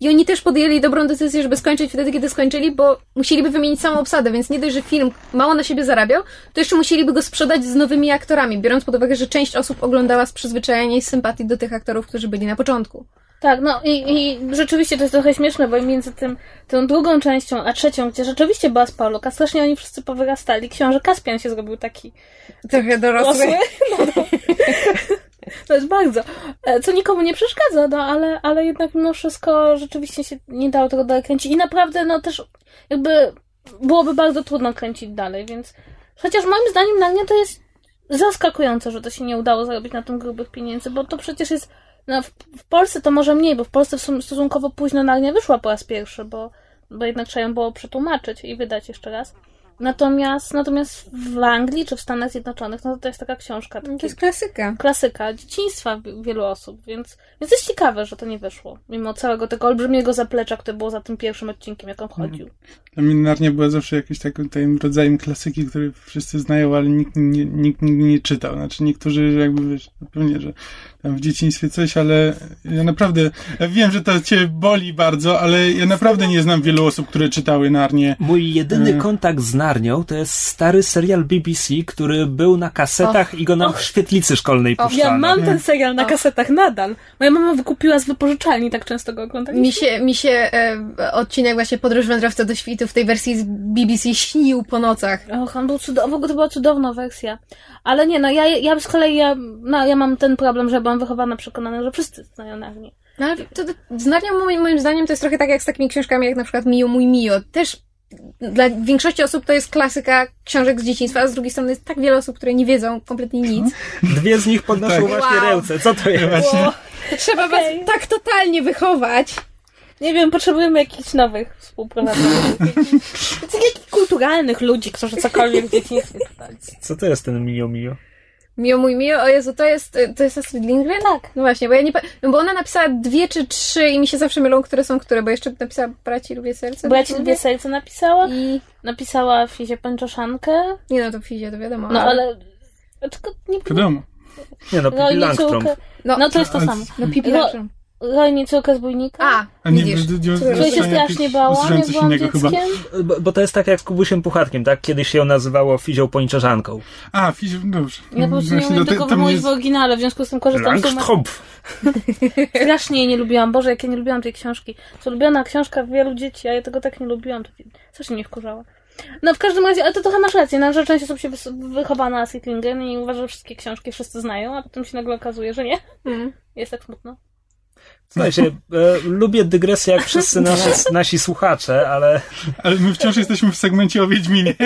I oni też podjęli dobrą decyzję, żeby skończyć wtedy, kiedy skończyli, bo musieliby wymienić całą obsadę, więc nie dość, że film mało na siebie zarabiał, to jeszcze musieliby go sprzedać z nowymi aktorami, biorąc pod uwagę, że część osób oglądała z przyzwyczajenia i z sympatii do tych aktorów, którzy byli na początku. Tak, no i, i rzeczywiście to jest trochę śmieszne, bo między tym, tą drugą częścią a trzecią, gdzie rzeczywiście była Spauloka, strasznie oni wszyscy powyrastali. Książę Kaspian się zrobił taki Trochę rosły. No, no. To jest bardzo. E, Co nikomu nie przeszkadza, no ale, ale jednak mimo wszystko rzeczywiście się nie dało tego dalej kręcić. I naprawdę, no też jakby byłoby bardzo trudno kręcić dalej, więc chociaż moim zdaniem na mnie to jest zaskakujące, że to się nie udało zarobić na tym grubych pieniędzy, bo to przecież jest no, w, w Polsce to może mniej, bo w Polsce w sum- stosunkowo późno Narnia wyszła po raz pierwszy, bo, bo jednak trzeba ją było przetłumaczyć i wydać jeszcze raz. Natomiast, natomiast w Anglii czy w Stanach Zjednoczonych, no to to jest taka książka, To taki jest klasyka. klasyka dzieciństwa wi- wielu osób, więc, więc jest ciekawe, że to nie wyszło. Mimo całego tego olbrzymiego zaplecza, które było za tym pierwszym odcinkiem, jak on chodził. Dla mnie Narnia była zawsze jakimś takim, takim rodzajem klasyki, który wszyscy znają, ale nikt, nie, nikt nie czytał. Znaczy niektórzy jakby, wiesz, no pewnie, że w dzieciństwie coś, ale ja naprawdę, ja wiem, że to cię boli bardzo, ale ja naprawdę nie znam wielu osób, które czytały Narnię. Mój jedyny Mm. kontakt z Narnią to jest stary serial BBC, który był na kasetach i go nam w świetlicy szkolnej Och, puszczano. Ja mam ten serial na kasetach nadal. Moja mama wykupiła z wypożyczalni, tak często go oglądaliśmy. Mi się, mi się e, odcinek właśnie Podróż Wędrowca do Świtu w tej wersji z BBC śnił po nocach. Och, on był cudowny, w ogóle to była cudowna wersja. Ale nie, no ja, ja z kolei, ja, no, ja mam ten problem, że byłam wychowana przekonana, że wszyscy znają Narnię. No, ale to, to, z Narnią moim, moim zdaniem to jest trochę tak jak z takimi książkami jak na przykład Mio mój Mio. Też dla większości osób to jest klasyka książek z dzieciństwa, a z drugiej strony jest tak wiele osób, które nie wiedzą kompletnie nic. Dwie z nich podnoszą Tak. właśnie Wow. ręce. Co to jest? Właśnie. Trzeba was tak totalnie wychować. Nie wiem, potrzebujemy jakichś nowych współprowadzących. Takich kulturalnych ludzi, którzy cokolwiek w dzieciństwie czytali. Co to jest ten Mio Mio? Mio mój Mio, o Jezu, to jest, to jest Astrid Lindgren? Tak. No właśnie, bo ja nie no bo ona napisała dwie czy trzy i mi się zawsze mylą, które są które, bo jeszcze napisała Braci Lubię Serce. Bo ja ci dwie serce napisała. I... Napisała Fizie Pęczoszankę. Nie no, to Fizie, to wiadomo. No ale... Tylko nie Wiadomo. Nie no, Langstrom. córkę. No, No to jest to ale- samo. no Pipi Langstrom. Rojnie córkę z bójnika. A, A nie, widzisz. d- Które Której się strasznie bałam, jak coś byłam innego chyba. dzieckiem. Bo, bo to jest tak jak z Kubusiem Puchatkiem, tak? Kiedyś się ją nazywało Fizią Pończerzanką. A, fiz... dobrze. Ja po prostu nie umiem tego wymówić jest- w oryginale, w związku z tym korzystam z. Strasznie jej nie lubiłam. Boże, jak ja nie lubiłam tej książki. To ulubiona książka wielu dzieci, a ja tego tak nie lubiłam. To strasznie mnie wkurzała. No w każdym razie, ale to trochę masz rację, no, że część osób się wychowa na Astrid Lindgren i uważa, że wszystkie książki wszyscy znają, a potem się nagle okazuje, że nie. Mm. Jest tak smutno. Słuchajcie, e, lubię dygresję jak wszyscy nasi, nasi słuchacze, ale Ale my wciąż jesteśmy w segmencie o Wiedźminie.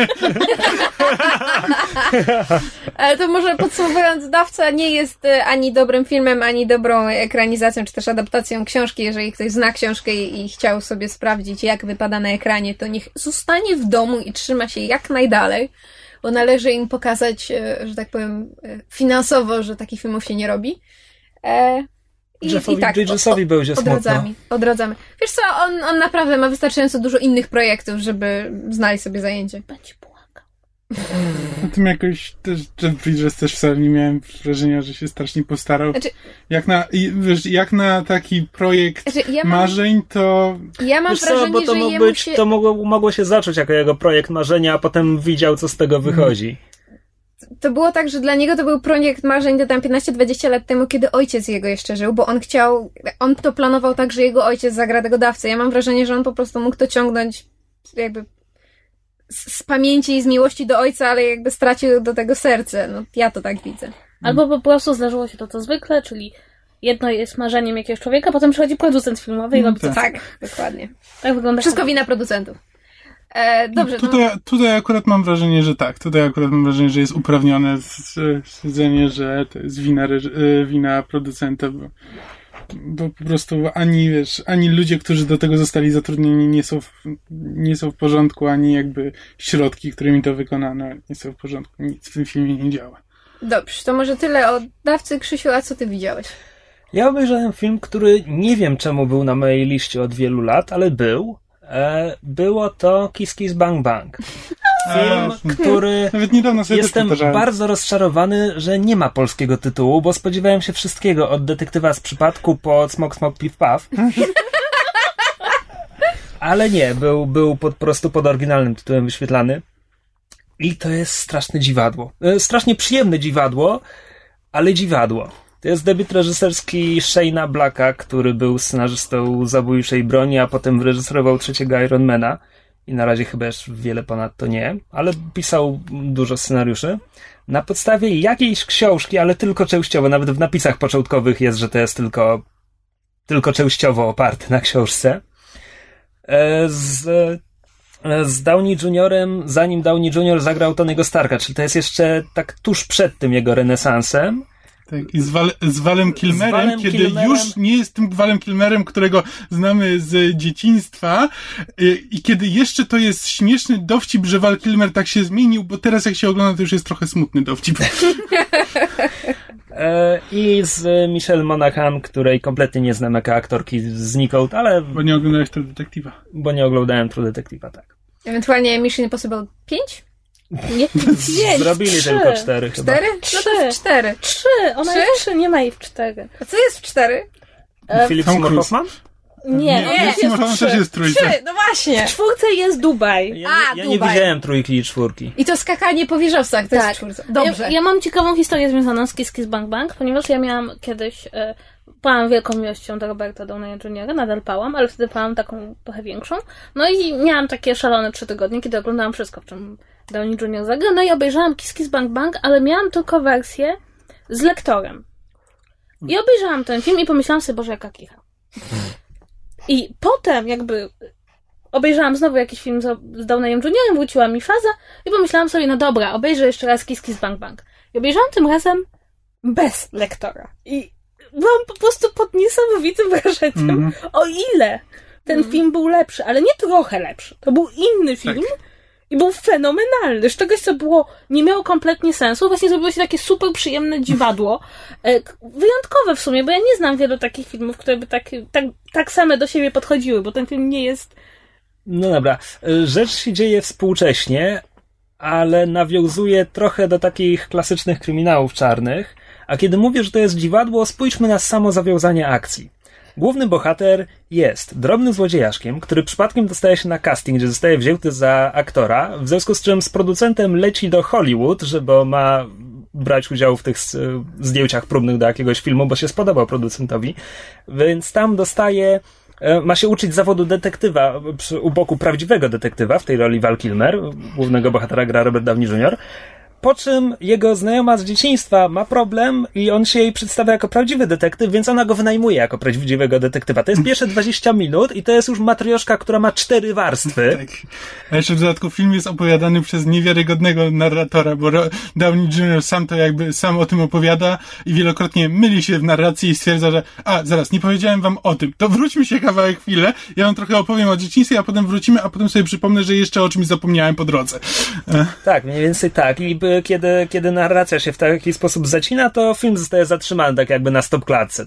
Ale to może podsumowując, Dawca nie jest e, ani dobrym filmem, ani dobrą ekranizacją, czy też adaptacją książki. Jeżeli ktoś zna książkę i, chciał sobie sprawdzić, jak wypada na ekranie, to niech zostanie w domu i trzyma się jak najdalej, bo należy im pokazać, e, że tak powiem, e, finansowo, że takich filmów się nie robi. I, Jeffowi i tak, Bridgesowi będzie smutno. odradzamy, odradzamy. Wiesz co, on, on naprawdę ma wystarczająco dużo innych projektów, żeby znaleźć sobie zajęcie. Będzie płakał. Na tym jakoś też Jeff Bridges też wcale nie miałem wrażenia, że się strasznie postarał. Znaczy- Jak na, wiesz, jak na taki projekt Znaczy, ja mam, marzeń, to ja mam Wiesz co, wrażenie, bo to, że mógł być, się... to mogło, mogło się zacząć jako jego projekt marzenia, a potem widział, co z tego wychodzi. To było tak, że dla niego to był projekt marzeń to tam 15-20 lat temu, kiedy ojciec jego jeszcze żył, bo on chciał, on to planował tak, że jego ojciec zagra tego dawcę. Ja mam wrażenie, że on po prostu mógł to ciągnąć jakby z, z pamięci i z miłości do ojca, ale jakby stracił do tego serce. No, ja to tak widzę. Albo po prostu zdarzyło się to, co zwykle, czyli jedno jest marzeniem jakiegoś człowieka, potem przychodzi producent filmowy i robi to. tak. Tak, dokładnie. Tak wygląda Wszystko wina producentów. E, dobrze, no, tutaj, tutaj akurat mam wrażenie, że tak. Tutaj akurat mam wrażenie, że jest uprawnione stwierdzenie, że to jest wina, e, wina producenta, bo, bo po prostu ani, wiesz, ani ludzie, którzy do tego zostali zatrudnieni nie są w, nie są w porządku, ani jakby środki, którymi to wykonano nie są w porządku. Nic w tym filmie nie działa. dobrze, to może tyle o dawcy. Krzysiu, a co ty widziałeś? Ja obejrzałem film, który nie wiem czemu był na mojej liście od wielu lat, ale był. E, było to Kiss Kiss Bang Bang. Film, A, który Nawet niedawno sobie jestem bardzo rozczarowany, że nie ma polskiego tytułu, bo spodziewałem się wszystkiego od detektywa z przypadku po Smok Smok Piw Paw. Ale nie, był, był po prostu pod oryginalnym tytułem wyświetlany. I to jest straszne dziwadło. E, Strasznie przyjemne dziwadło, ale dziwadło. To jest debiut reżyserski Shane'a Blacka, który był scenarzystą Zabójczej Broni, a potem wyreżyserował trzeciego Ironmana. I na razie chyba już wiele ponad to nie, ale pisał dużo scenariuszy. Na podstawie jakiejś książki, ale tylko częściowo, nawet w napisach początkowych jest, że to jest tylko, tylko częściowo oparte na książce. E, Z, e, z Downey Juniorem, zanim Downey Junior zagrał Tonego Starka, czyli to jest jeszcze tak tuż przed tym jego renesansem. Tak, i z, Wal, z Walem Kilmerem, Walem kiedy Kilmerem. już nie jest tym Walem Kilmerem, którego znamy z dzieciństwa i kiedy jeszcze to jest śmieszny dowcip, że Wal Kilmer tak się zmienił, bo teraz jak się ogląda, to już jest trochę smutny dowcip. E, I z Michelle Monaghan, której kompletnie nie znam jako aktorki znikąd, ale Bo nie oglądałeś tego detektywa. bo nie oglądałem True Detective'a, tak. Ewentualnie Mission Impossible 5? Nie, pięć, Zrobili trzy. tylko cztery chyba. 4? No to Trzy. 4. Trzy! Ona Trzy? jest trzy, nie ma jej w cztery. A co jest w 4? E, Seymour Cruise. Hoffman? Nie, no nie, jest Simon też trzy. jest trójce. Trzy, no właśnie. W czwórce jest Dubaj. Ja, A, nie, ja nie Dubaj. widziałem trójki i czwórki. I to skakanie po wieżowcach, to Tak. jest czwórka. Dobrze. Ja, ja mam ciekawą historię związaną z Kiss Kiss Bang Bang, ponieważ ja miałam kiedyś, e, pałam wielką miłością do Roberta Downey Jr., nadal pałam, ale wtedy pałam taką trochę większą. No i miałam takie szalone trzy tygodnie, kiedy oglądałam wszystko, w czym Downey Jr. zagrał. No i obejrzałam Kiss Kiss Bang Bang, ale miałam tylko wersję z lektorem. I obejrzałam ten film i pomyślałam sobie, Boże, jaka kicha. I potem jakby obejrzałam znowu jakiś film z Downeyem Juniorem, wróciła mi faza i pomyślałam sobie, no dobra, obejrzę jeszcze raz Kiss Kiss Bang Bang. I obejrzałam tym razem bez lektora. I byłam po prostu pod niesamowitym wrażeniem, Mhm. o ile ten film był lepszy, ale nie trochę lepszy. To był inny film i był fenomenalny. Z czegoś, co było, nie miało kompletnie sensu, właśnie zrobiło się takie super przyjemne dziwadło. E, Wyjątkowe w sumie, bo ja nie znam wielu takich filmów, które by tak, tak, tak same do siebie podchodziły, bo ten film nie jest No dobra. Y, Rzecz się dzieje współcześnie, ale nawiązuje trochę do takich klasycznych kryminałów czarnych. A kiedy mówię, że to jest dziwadło, spójrzmy na samo zawiązanie akcji. Główny bohater jest drobnym złodziejaszkiem, który przypadkiem dostaje się na casting, gdzie zostaje wzięty za aktora, w związku z czym z producentem leci do Hollywood, żeby ma brać udział w tych s- zdjęciach próbnych do jakiegoś filmu, bo się spodobał producentowi. Więc tam dostaje e, ma się uczyć zawodu detektywa przy, u boku prawdziwego detektywa, w tej roli Val Kilmer, głównego bohatera gra Robert Downey Jr., po czym jego znajoma z dzieciństwa ma problem i on się jej przedstawia jako prawdziwy detektyw, więc ona go wynajmuje jako prawdziwego detektywa. To jest pierwsze 20 minut i to jest już matrioszka, która ma cztery warstwy. Tak. A jeszcze w dodatku film jest opowiadany przez niewiarygodnego narratora, bo Downey Jr. sam to jakby sam o tym opowiada i wielokrotnie myli się w narracji i stwierdza, że a, zaraz, nie powiedziałem wam o tym, to wróćmy się kawałek chwilę, ja wam trochę opowiem o dzieciństwie, a potem wrócimy, a potem sobie przypomnę, że jeszcze o czymś zapomniałem po drodze. Tak, mniej więcej tak. I by, kiedy, kiedy narracja się w taki sposób zacina, to film zostaje zatrzymany tak jakby na stopklatce.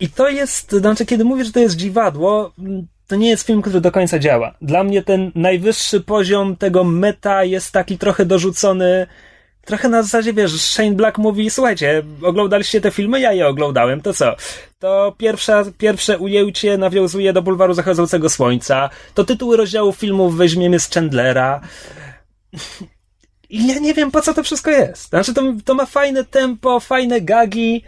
I to jest, znaczy kiedy mówię, że to jest dziwadło, mm, to nie jest film, który do końca działa. Dla mnie ten najwyższy poziom tego meta jest taki trochę dorzucony, trochę na zasadzie, wiesz, Shane Black mówi, słuchajcie, oglądaliście te filmy? Ja je oglądałem, to co? To pierwsza, pierwsze ujęcie nawiązuje do bulwaru zachodzącego słońca, to tytuły rozdziałów filmów weźmiemy z Chandlera. I ja nie wiem, po co to wszystko jest. Znaczy, to, to ma fajne tempo, fajne gagi.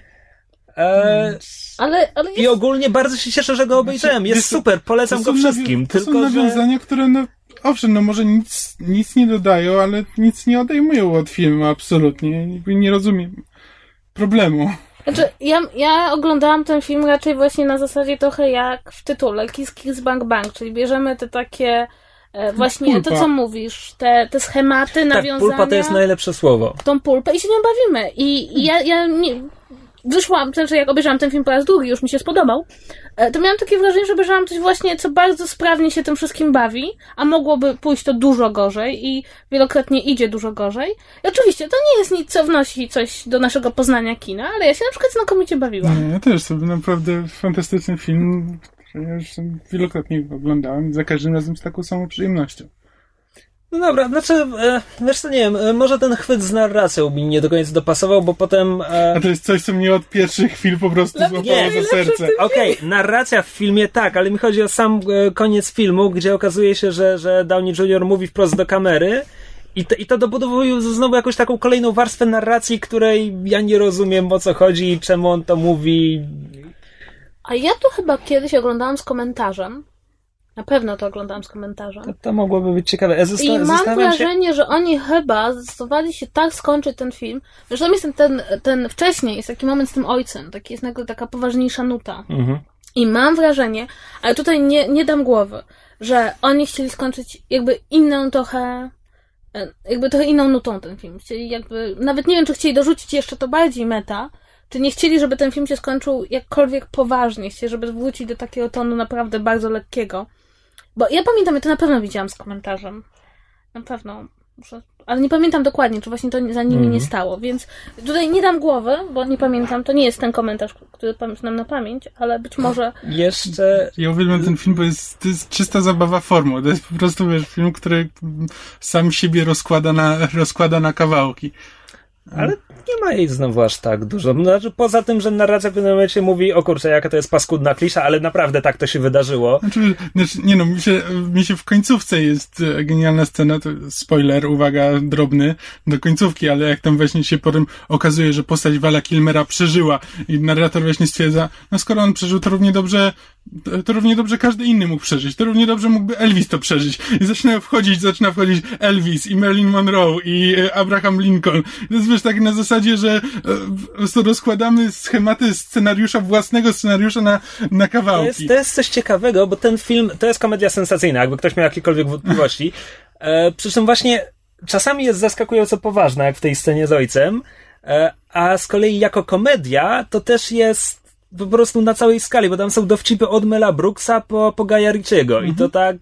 E, Ale, ale jest... I ogólnie bardzo się cieszę, że go obejrzałem. Jest Wiesz co, super, polecam go wszystkim. To Tylko, są że... nawiązania, które no, owszem, no może nic, nic nie dodają, ale nic nie odejmują od filmu, absolutnie. Nie rozumiem problemu. Znaczy, ja, ja oglądałam ten film raczej właśnie na zasadzie trochę jak w tytule Kiss Kiss Bang Bang, czyli bierzemy te takie właśnie Pulpa. to, co mówisz, te, te schematy, Tak, nawiązania, pulpa to jest najlepsze słowo. tą pulpę i się nią bawimy. I, i ja, ja nie, wyszłam, to znaczy jak obejrzałam ten film po raz drugi, już mi się spodobał, e, to miałam takie wrażenie, że obejrzałam coś właśnie, co bardzo sprawnie się tym wszystkim bawi, a mogłoby pójść to dużo gorzej i wielokrotnie idzie dużo gorzej. I oczywiście to nie jest nic, co wnosi coś do naszego poznania kina, ale ja się na przykład znakomicie bawiłam. Ja też sobie naprawdę fantastyczny film, już wielokrotnie oglądałem, za każdym razem z taką samą przyjemnością. No dobra, znaczy, e, wiesz co, nie wiem, e, może ten chwyt z narracją mi nie do końca dopasował, bo potem... E, A to jest coś, co mnie od pierwszych chwil po prostu Dla złapało mnie za serce. Okej, narracja w filmie tak, ale mi chodzi o sam koniec filmu, gdzie okazuje się, że, że Downey Jr. mówi wprost do kamery i to, i to dobudowuje znowu jakąś taką kolejną warstwę narracji, której ja nie rozumiem o co chodzi i czemu on to mówi. A ja to chyba kiedyś oglądałam z komentarzem. Na pewno to oglądałam z komentarzem. To, to mogłoby być ciekawe. Ja I mam zastanawiam się... wrażenie, że oni chyba zdecydowali się tak skończyć ten film, tam jest ten, ten, ten wcześniej, jest taki moment z tym ojcem, taki jest nagle taka poważniejsza nuta. Mhm. I mam wrażenie, ale tutaj nie, nie dam głowy, że oni chcieli skończyć jakby inną trochę, e, jakby trochę inną nutą ten film. Chcieli jakby, nawet nie wiem, czy chcieli dorzucić jeszcze to bardziej meta, czy nie chcieli, żeby ten film się skończył jakkolwiek poważnie. Chcieli, żeby wrócić do takiego tonu naprawdę bardzo lekkiego. Bo ja pamiętam, ja to na pewno widziałam z komentarzem. Na pewno. Muszę... Ale nie pamiętam dokładnie, czy właśnie to za nimi Mhm. nie stało, więc tutaj nie dam głowy, bo nie pamiętam. To nie jest ten komentarz, który pam- znam na pamięć, ale być może Jeszcze... Ja uwielbiam ten film, bo jest, to jest czysta zabawa formą. To jest po prostu wiesz, film, który sam siebie rozkłada na, rozkłada na kawałki. Ale nie ma jej znowu aż tak dużo. Znaczy, poza tym, że narracja w pewnym momencie mówi, o kurczę, jaka to jest paskudna klisza, ale naprawdę tak to się wydarzyło. Znaczy, znaczy, nie no, mi się, mi się w końcówce jest e, genialna scena, to spoiler, uwaga, drobny, do końcówki, ale jak tam właśnie się potem okazuje, że postać Wala Kilmera przeżyła i narrator właśnie stwierdza, no skoro on przeżył, to równie dobrze, to równie dobrze każdy inny mógł przeżyć, to równie dobrze mógłby Elvis to przeżyć. I zaczyna wchodzić, zaczyna wchodzić Elvis i Marilyn Monroe i e, Abraham Lincoln. To jest wiesz, tak na zasadzie, że e, rozkładamy schematy scenariusza, własnego scenariusza na, na To kawałki. jest, to jest coś ciekawego, bo ten film to jest komedia sensacyjna, jakby ktoś miał jakiekolwiek wątpliwości. E, przy czym właśnie czasami jest zaskakująco poważna, jak w tej scenie z ojcem, e, a z kolei jako komedia to też jest po prostu na całej skali, bo tam są dowcipy od Mela Brooksa po, po Gaja Ritchiego i to tak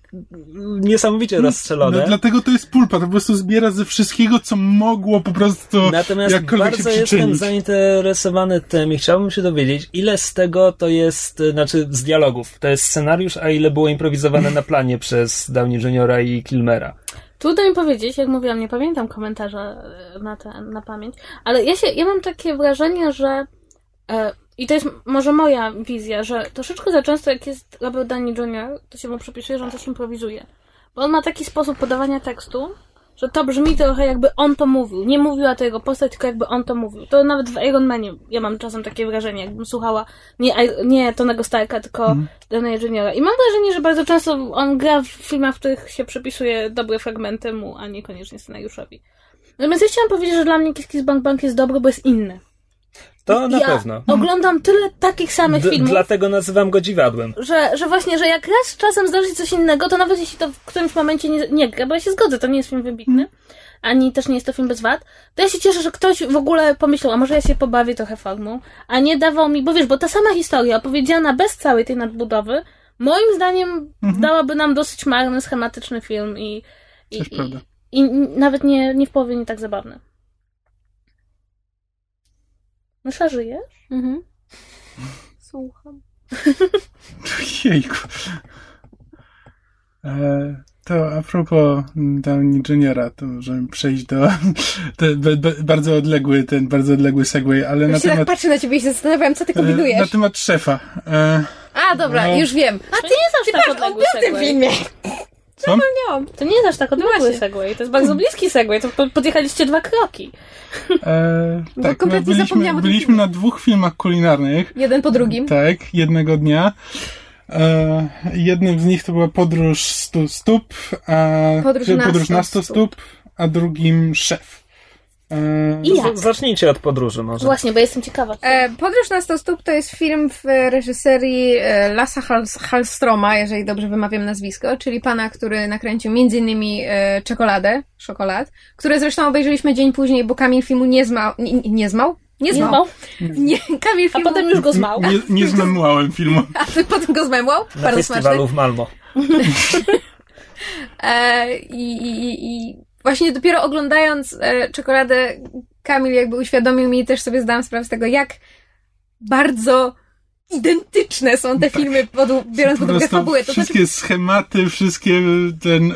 niesamowicie rozstrzelone. No, dlatego to jest pulpa, to po prostu zbiera ze wszystkiego, co mogło po prostu Natomiast bardzo się jestem zainteresowany tym i chciałbym się dowiedzieć, ile z tego to jest, y, znaczy z dialogów, to jest scenariusz, a ile było improwizowane na planie przez Downey Juniora i Kilmera. Trudno mi powiedzieć, jak mówiłam, nie pamiętam komentarza e, na, te, na pamięć, ale ja się, ja mam takie wrażenie, że e, i to jest może moja wizja, że troszeczkę za często jak jest Robert Downey Jr., to się mu przypisuje, że on coś improwizuje. Bo on ma taki sposób podawania tekstu, że to brzmi trochę jakby on to mówił. Nie mówiła to jego postać, tylko jakby on to mówił. To nawet w Iron Manie ja mam czasem takie wrażenie, jakbym słuchała nie, nie Tonego Starka, tylko mm. Downey Juniora. I mam wrażenie, że bardzo często on gra w filmach, w których się przypisuje dobre fragmenty mu, a niekoniecznie scenariuszowi. Natomiast ja chciałam powiedzieć, że dla mnie Kiss Kiss Bang Bang jest dobry, bo jest inny. To na ja pewno. oglądam tyle takich samych D- filmów, dlatego nazywam go dziwadłem. że, że właśnie, że jak raz czasem zdarzy się coś innego, to nawet jeśli to w którymś momencie nie, nie gra, bo ja się zgodzę, to nie jest film wybitny, ani też nie jest to film bez wad, to ja się cieszę, że ktoś w ogóle pomyślał, a może ja się pobawię trochę formą, a nie dawał mi, bo wiesz, bo ta sama historia opowiedziana bez całej tej nadbudowy, moim zdaniem dałaby nam dosyć marny, schematyczny film i, i, i, i nawet nie, nie w połowie nie tak zabawny. Mysza, żyjesz? Mhm. Słucham. Jejku. E, to a propos Downey Juniora, to możemy przejść do te, be, be, bardzo odległy, ten bardzo odległy segway, ale na Ja się tak temat, patrzę na ciebie i się zastanawiam, co ty e, na kombinujesz. temat szefa. E, A, dobra, No. już wiem. A To nie jest aż tak patrz, on odległy był w tym filmie. Co? Miałam. To nie jest aż tak odległy właśnie. segway, to jest bardzo bliski segway, to po- podjechaliście dwa kroki. E, Bo tak, kompletnie my byliśmy, zapomniałam o tym byliśmy filmie. na dwóch filmach kulinarnych. Jeden po drugim. Tak, jednego dnia. E, jednym z nich to była podróż 100 stóp, a Podróż na podróż 100 na 100 stóp, a drugim szef. E, I jak? Z- Zacznijcie od podróży może. Właśnie, bo jestem ciekawa. E, Podróż na 100 stóp to jest film w reżyserii e, Lasa Hals- Hallstroma, jeżeli dobrze wymawiam nazwisko, czyli pana, który nakręcił m.in. E, Czekoladę, Szokolad, które zresztą obejrzeliśmy dzień później, bo Kamil filmu nie zmał. Nie, nie, nie zmał? Nie Nie zmał. zmał, Nie, Kamil a filmu... potem już go zmał. nie, nie zmemłałem filmu. A ty potem go zmemłał? Na Bardzo festiwalu smaczne. w Malmo. E, i, i, i- I właśnie dopiero oglądając e, czekoladę, Kamil jakby uświadomił mi i też sobie zdałam sprawę z tego, jak bardzo identyczne są te filmy, pod, biorąc pod uwagę fabułę. To znaczy, wszystkie schematy, wszystkie ten e,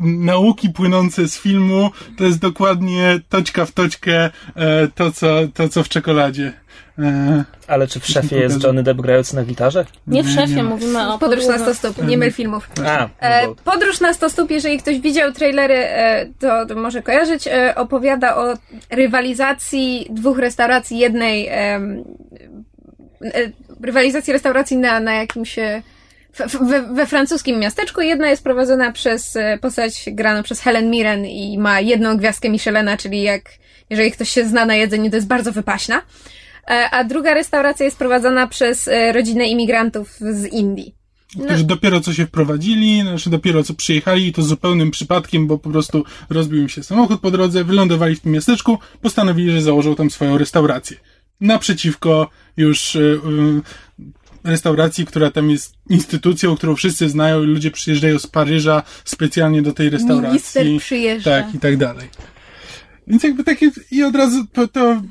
nauki płynące z filmu, to jest dokładnie toczka w toczkę e, to, co, to, co w czekoladzie. E, Ale czy w szefie jest Johnny Depp grający na gitarze? Nie w szefie, nie mówimy o podróż na 100 podróży. stóp, nie myl filmów. A, E, no bo- podróż na 100 stóp, jeżeli ktoś widział trailery, e, to, to może kojarzyć, e, opowiada o rywalizacji dwóch restauracji, jednej e, rywalizacji restauracji na, na jakimś e, we, we francuskim miasteczku. Jedna jest prowadzona przez e, postać graną przez Helen Mirren i ma jedną gwiazdkę Michelena, czyli jak jeżeli ktoś się zna na jedzeniu, to jest bardzo wypaśna. E, A druga restauracja jest prowadzona przez e, rodzinę imigrantów z Indii. którzy dopiero co się wprowadzili, znaczy dopiero co przyjechali i to zupełnym przypadkiem, bo po prostu rozbił im się samochód po drodze, wylądowali w tym miasteczku, postanowili, że założą tam swoją restaurację. Naprzeciwko już restauracji, która tam jest instytucją, którą wszyscy znają i ludzie przyjeżdżają z Paryża specjalnie do tej restauracji. Minister przyjeżdża. Tak, i tak dalej. Więc jakby takie, i od razu to, to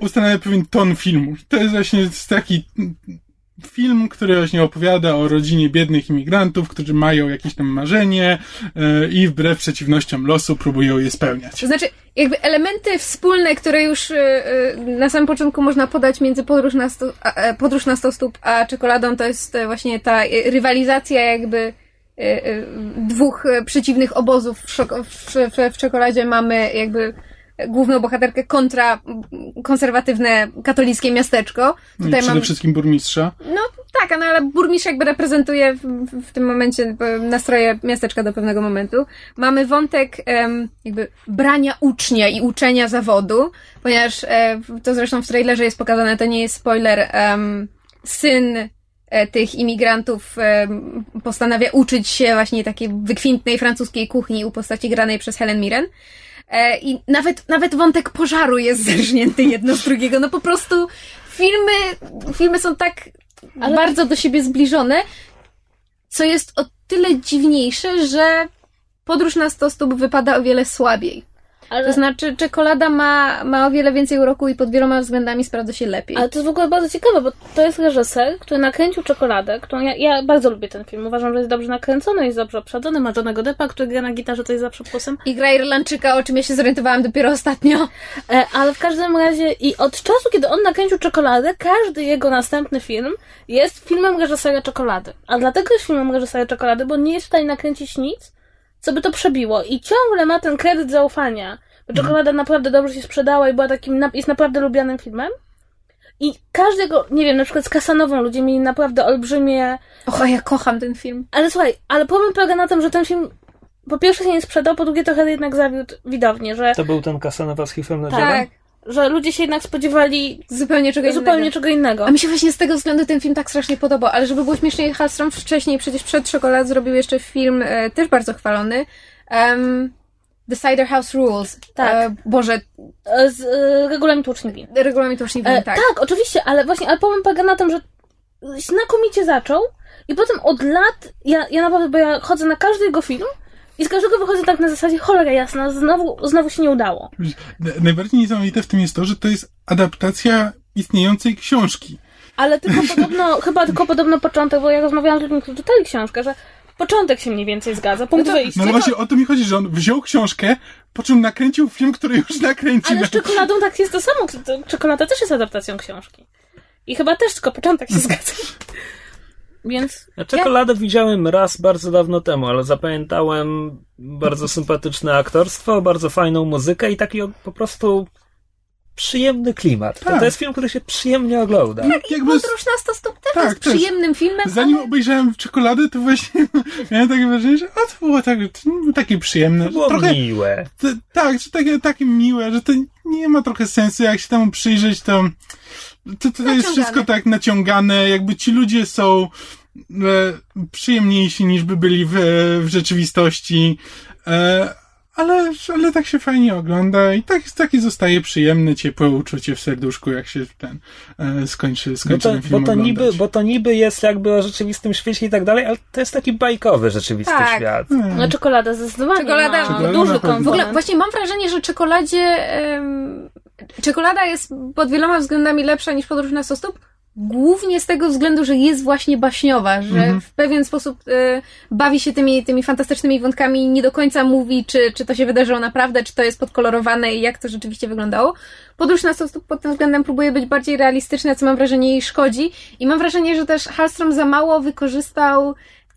ustanawia pewien ton filmu. To jest właśnie taki, film, który właśnie opowiada o rodzinie biednych imigrantów, którzy mają jakieś tam marzenie e, i wbrew przeciwnościom losu próbują je spełniać. To znaczy, jakby elementy wspólne, które już y, y, na samym początku można podać między podróż na, sto, podróż na 100 stóp a czekoladą, to jest e, właśnie ta rywalizacja jakby dwóch przeciwnych obozów w, w, w, w czekoladzie. Mamy jakby główną bohaterkę kontra konserwatywne katolickie miasteczko. No i przede wszystkim burmistrza. No tak, no ale burmistrz jakby reprezentuje w, w, tym momencie nastroje miasteczka do pewnego momentu. Mamy wątek em, jakby brania ucznia i uczenia zawodu, ponieważ e, to zresztą w trailerze jest pokazane, to nie jest spoiler, em, syn e, tych imigrantów postanawia uczyć się właśnie takiej wykwintnej francuskiej kuchni u postaci granej przez Helen Mirren. E, I nawet, nawet wątek pożaru jest zerżnięty jedno z drugiego. No po prostu filmy, filmy są tak Ale- bardzo do siebie zbliżone, co jest o tyle dziwniejsze, że podróż na 100 stóp wypada o wiele słabiej. Ale, To znaczy, czekolada ma, ma o wiele więcej uroku i pod wieloma względami sprawdza się lepiej. ale to jest w ogóle bardzo ciekawe, bo to jest reżyser, który nakręcił czekoladę, którą ja, ja bardzo lubię ten film. Uważam, że jest dobrze nakręcony, jest dobrze obsadzony, ma Johnego Deppa, który gra na gitarze, to jest zawsze plusem. I gra Irlandczyka, o czym ja się zorientowałam dopiero ostatnio. E, ale w każdym razie i od czasu, kiedy on nakręcił czekoladę, każdy jego następny film jest filmem reżysera czekolady. A dlatego jest filmem reżysera czekolady, bo nie jest w stanie nakręcić nic, co by to przebiło. I ciągle ma ten kredyt zaufania, bo czekolada naprawdę dobrze się sprzedała i była takim, jest naprawdę lubianym filmem. I każdego, nie wiem, na przykład z Kasanową ludzie mieli naprawdę olbrzymie... Och, ja kocham ten film. Ale słuchaj, ale problem polega na tym, że ten film po pierwsze się nie sprzedał, po drugie trochę jednak zawiódł widownię, że, To był ten Kasanowa z hifem na Tak, że ludzie się jednak spodziewali zupełnie czego zupełnie innego. czego innego. A mi się właśnie z tego względu ten film tak strasznie podobał, ale żeby było śmieszniej, Hallström wcześniej, przecież przed Czekolad zrobił jeszcze film, e, też bardzo chwalony, em, The Cider House Rules. Tak. E, Boże, E, Z e, regulamin tłuczniki. regulamin wiem, E, tak. tak. oczywiście, ale właśnie, ale problem polega na tym, że znakomicie zaczął i potem od lat, ja, ja naprawdę, bo ja chodzę na każdy jego film i z każdego wychodzę tak na zasadzie, cholera jasna, znowu, znowu się nie udało. Najbardziej niesamowite w tym jest to, że to jest adaptacja istniejącej książki. Ale tylko podobno, chyba tylko podobno początek, bo ja rozmawiałam z ludźmi, którzy czytali książkę, że początek się mniej więcej zgadza, punkt wyjścia. No właśnie o to mi chodzi, że on wziął książkę, po czym nakręcił film, który już nakręcił. Ale z czekoladą tak jest to samo. to- Czekolada też jest adaptacją książki. I chyba też tylko początek się zgadza. Więc Ja czekoladę widziałem raz bardzo dawno temu, ale zapamiętałem bardzo sympatyczne aktorstwo, bardzo fajną muzykę i taki po prostu przyjemny klimat. To, Tak. to jest film, który się przyjemnie ogląda. Jakby z- Podróż na 100 stóp też Tak, jest też. przyjemnym filmem, Zanim ale obejrzałem czekoladę, to właśnie miałem takie wrażenie, że a, to było tak, takie przyjemne. To było trochę, miłe. to, tak, że takie, takie miłe, że to nie ma trochę sensu, jak się temu przyjrzeć, to to, to jest wszystko tak naciągane, jakby ci ludzie są e, przyjemniejsi niż by byli w, w rzeczywistości, e, ale, ale tak się fajnie ogląda i tak, takie zostaje przyjemne, ciepłe uczucie w serduszku, jak się ten e, skończy, Bo skończy to, ten film bo, to oglądać. niby, bo to niby jest jakby o rzeczywistym świecie i tak dalej, ale to jest taki bajkowy rzeczywisty Tak. świat. no czekolada zdecydowanie Czekolada- ma Czekolada duży w ogóle właśnie mam wrażenie, że czekoladzie em, czekolada jest pod wieloma względami lepsza niż podróż na 100 stóp. Głównie z tego względu, że jest właśnie baśniowa, że Mhm. w pewien sposób e, bawi się tymi, tymi fantastycznymi wątkami i nie do końca mówi, czy, czy to się wydarzyło naprawdę, czy to jest podkolorowane i jak to rzeczywiście wyglądało. Podróż na 100 stóp pod tym względem próbuje być bardziej realistyczna, co mam wrażenie jej szkodzi. I mam wrażenie, że też Hallström za mało wykorzystał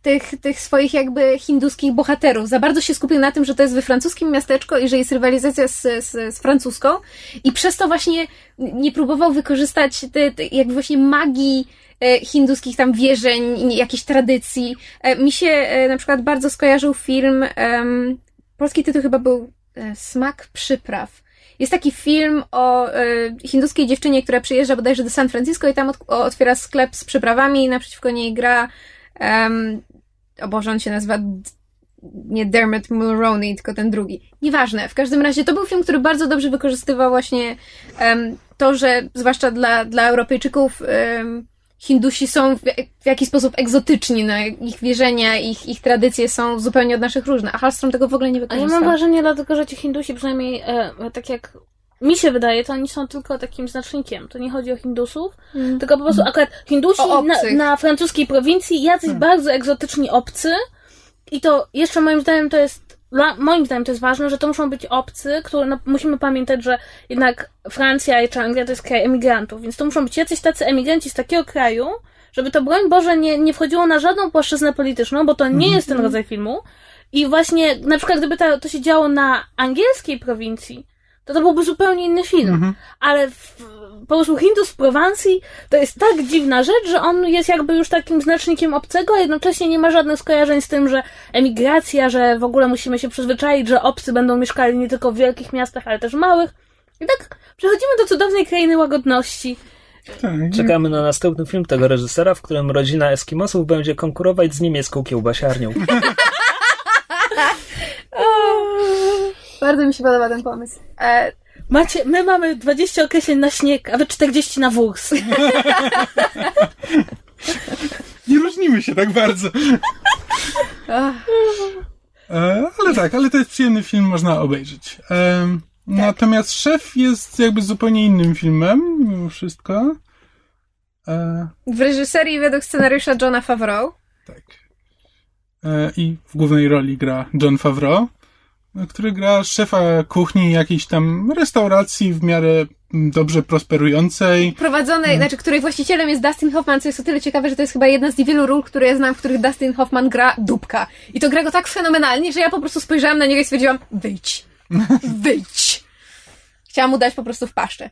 tych, tych swoich jakby hinduskich bohaterów. Za bardzo się skupił na tym, że to jest we francuskim miasteczko i że jest rywalizacja z, z, z francuską i przez to właśnie nie próbował wykorzystać te, te jakby właśnie magii e, hinduskich tam wierzeń, jakichś tradycji. E, mi się e, na przykład bardzo skojarzył film, em, polski tytuł chyba był Smak przypraw. Jest taki film o hinduskiej dziewczynie, która przyjeżdża bodajże do San Francisco i tam od, otwiera sklep z przyprawami i naprzeciwko niej gra um, o Boże, on się nazywa nie Dermot Mulroney, tylko ten drugi. Nieważne. W każdym razie to był film, który bardzo dobrze wykorzystywał właśnie em, to, że zwłaszcza dla, dla Europejczyków em, Hindusi są w, w jakiś sposób egzotyczni, no, ich wierzenia, ich, ich tradycje są zupełnie od naszych różne, a Hallström tego w ogóle nie A ja wykorzystał. mam wrażenie, dlatego że ci Hindusi przynajmniej, e, tak jak mi się wydaje, to oni są tylko takim znacznikiem. To nie chodzi o Hindusów, Mm. tylko po prostu akurat Hindusi na, na francuskiej prowincji, jacyś bardzo egzotyczni obcy. I to jeszcze moim zdaniem to jest, moim zdaniem to jest ważne, że to muszą być obcy, które no, musimy pamiętać, że jednak Francja czy Anglia to jest kraj emigrantów, więc to muszą być jacyś tacy emigranci z takiego kraju, żeby to broń Boże nie, nie wchodziło na żadną płaszczyznę polityczną, bo to nie jest ten rodzaj filmu. I właśnie, na przykład, gdyby to, to się działo na angielskiej prowincji, to to byłby zupełnie inny film. Mhm. Ale w, po prostu Hindus w Prowansji to jest tak dziwna rzecz, że on jest jakby już takim znacznikiem obcego, a jednocześnie nie ma żadnych skojarzeń z tym, że emigracja, że w ogóle musimy się przyzwyczaić, że obcy będą mieszkali nie tylko w wielkich miastach, ale też małych. I tak przechodzimy do cudownej krainy łagodności. Tak. Czekamy na następny film tego reżysera, w którym rodzina Eskimosów będzie konkurować z niemiecką kiełbasiarnią. Bardzo mi się podoba ten pomysł. E, Macie, my mamy 20 określeń na śnieg, a wy 40 na wóz. Nie różnimy się tak bardzo. E, ale tak, ale to jest przyjemny film, można obejrzeć. E, Natomiast Szef jest jakby zupełnie innym filmem, mimo wszystko. E, w reżyserii według scenariusza Johna Favreau. tak. E, I w głównej roli gra John Favreau, który gra szefa kuchni jakiejś tam restauracji w miarę mm, dobrze prosperującej. prowadzonej, znaczy której właścicielem jest Dustin Hoffman, co jest o tyle ciekawe, że to jest chyba jedna z niewielu ról, które ja znam, w których Dustin Hoffman gra dupka. I to gra go tak fenomenalnie, że ja po prostu spojrzałam na niego i stwierdziłam, wyjdź. Wyjdź. Chciałam mu dać po prostu w paszczę.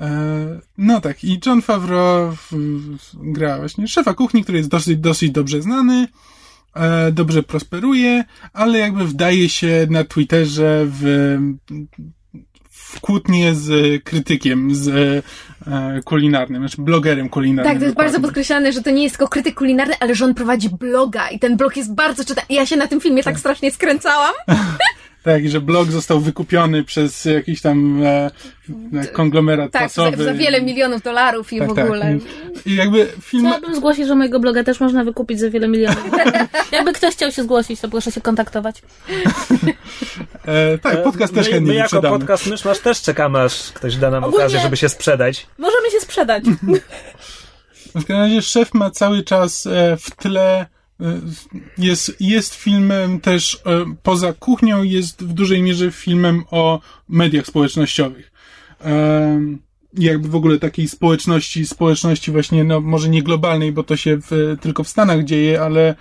E, No tak, i John Favreau gra właśnie szefa kuchni, który jest dosyć, dosyć dobrze znany, e, dobrze prosperuje, ale jakby wdaje się na Twitterze w, w kłótnię z krytykiem, z e, kulinarnym, znaczy blogerem kulinarnym. Tak, to jest bardzo dokładnie. podkreślane, że to nie jest tylko krytyk kulinarny, ale że on prowadzi bloga i ten blog jest bardzo czytany. Ja się na tym filmie tak strasznie skręcałam. Tak, i że blog został wykupiony przez jakiś tam e, e, konglomerat Tak, za, prasowy. za wiele milionów dolarów i Tak, w tak. ogóle. I jakby film... Chciałabym zgłosić, że mojego bloga też można wykupić za wiele milionów. Jakby ktoś chciał się zgłosić, to proszę się kontaktować. E, tak, podcast też my, chętnie my jako podcast Myszmasz też czekamy, aż ktoś da nam Ogólnie- okazję, żeby się sprzedać. Możemy się sprzedać. W każdym razie szef ma cały czas e, w tle e, jest, jest filmem też e, poza kuchnią, jest w dużej mierze filmem o mediach społecznościowych. Jakby w ogóle takiej społeczności, społeczności właśnie, no może nie globalnej, bo to się w, tylko w Stanach dzieje, ale,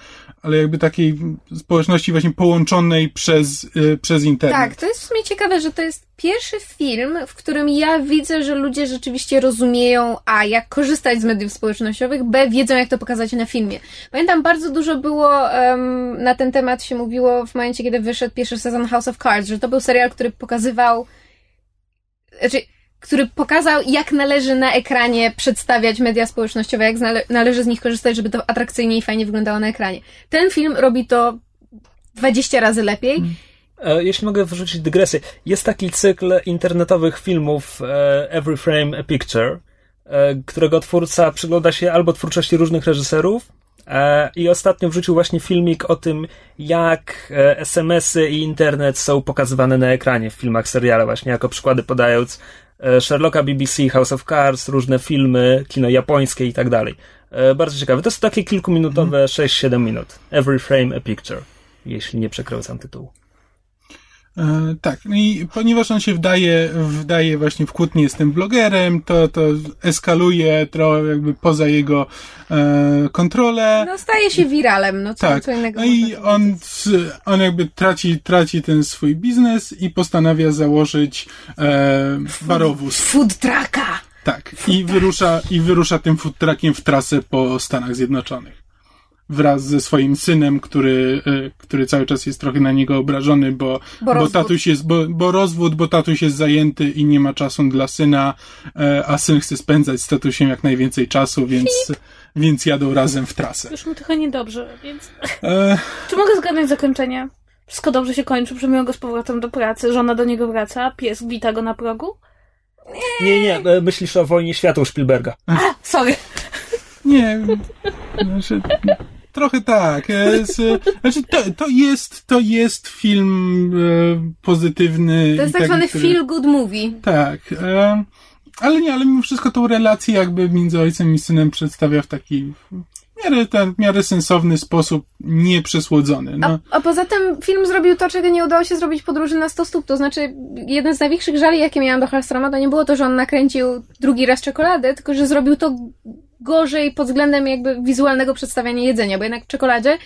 ale jakby takiej społeczności właśnie połączonej przez, e, przez internet. Tak, to jest w sumie ciekawe, że to jest pierwszy film, w którym ja widzę, że ludzie rzeczywiście rozumieją A, jak korzystać z mediów społecznościowych, B, wiedzą, jak to pokazać na filmie. Pamiętam, bardzo dużo było em, na ten temat się mówiło w momencie, kiedy wyszedł pierwszy sezon House of Cards, że to był serial, który pokazywał, znaczy, który pokazał, jak należy na ekranie przedstawiać media społecznościowe, jak znale- należy z nich korzystać, żeby to atrakcyjnie i fajnie wyglądało na ekranie. Ten film robi to 20 razy lepiej. E, Jeśli mogę wrzucić dygresję, jest taki cykl internetowych filmów e, Every Frame a Picture, e, którego twórca przygląda się albo twórczości różnych reżyserów i ostatnio wrzucił właśnie filmik o tym, jak SMS-y i internet są pokazywane na ekranie w filmach, serialach, właśnie jako przykłady podając Sherlocka BBC, House of Cards, różne filmy, kino japońskie i tak dalej. E, Bardzo ciekawe. To są takie kilkuminutowe, 6-7 minut. Every Frame a Picture, jeśli nie przekręcam tytułu. E, tak, no i ponieważ on się wdaje, wdaje właśnie w kłótnię z tym blogerem, to, to eskaluje trochę jakby poza jego e, kontrolę. No, staje się wiralem, no co, tak, co innego. no i on, on jakby traci, traci ten swój biznes i postanawia założyć e, barowóz. Food trucka! Tak, i wyrusza, i wyrusza tym food truckiem w trasę po Stanach Zjednoczonych. Wraz ze swoim synem, który, y, który cały czas jest trochę na niego obrażony, bo, Bo bo, rozwód. tatuś jest, bo, bo rozwód, bo tatuś jest zajęty i nie ma czasu dla syna, e, a syn chce spędzać z tatusiem jak najwięcej czasu, więc, więc jadą razem w trasę. Już mi trochę niedobrze, więc... E, Czy mogę zgadnąć zakończenie? Wszystko dobrze się kończy, przyjmują go z powrotem do pracy, żona do niego wraca, pies wita go na progu. Nie, nie, e, myślisz o wojnie światła Spielberga. Sorry. Nie, znaczy, Trochę tak. e, znaczy to, to, jest, to jest film e, pozytywny. To jest tak zwany który- feel good movie. Tak. E, ale nie, ale mimo wszystko tą relację jakby między ojcem i synem przedstawia w taki w miarę, ten, w miarę sensowny sposób, nieprzesłodzony. No. A, a poza tym film zrobił to, czego nie udało się zrobić podróży na 100 stóp. To znaczy, jeden z największych żali, jakie miałam do Hallstroma, to nie było to, że on nakręcił drugi raz czekoladę, tylko że zrobił to gorzej pod względem jakby wizualnego przedstawiania jedzenia, bo jednak w czekoladzie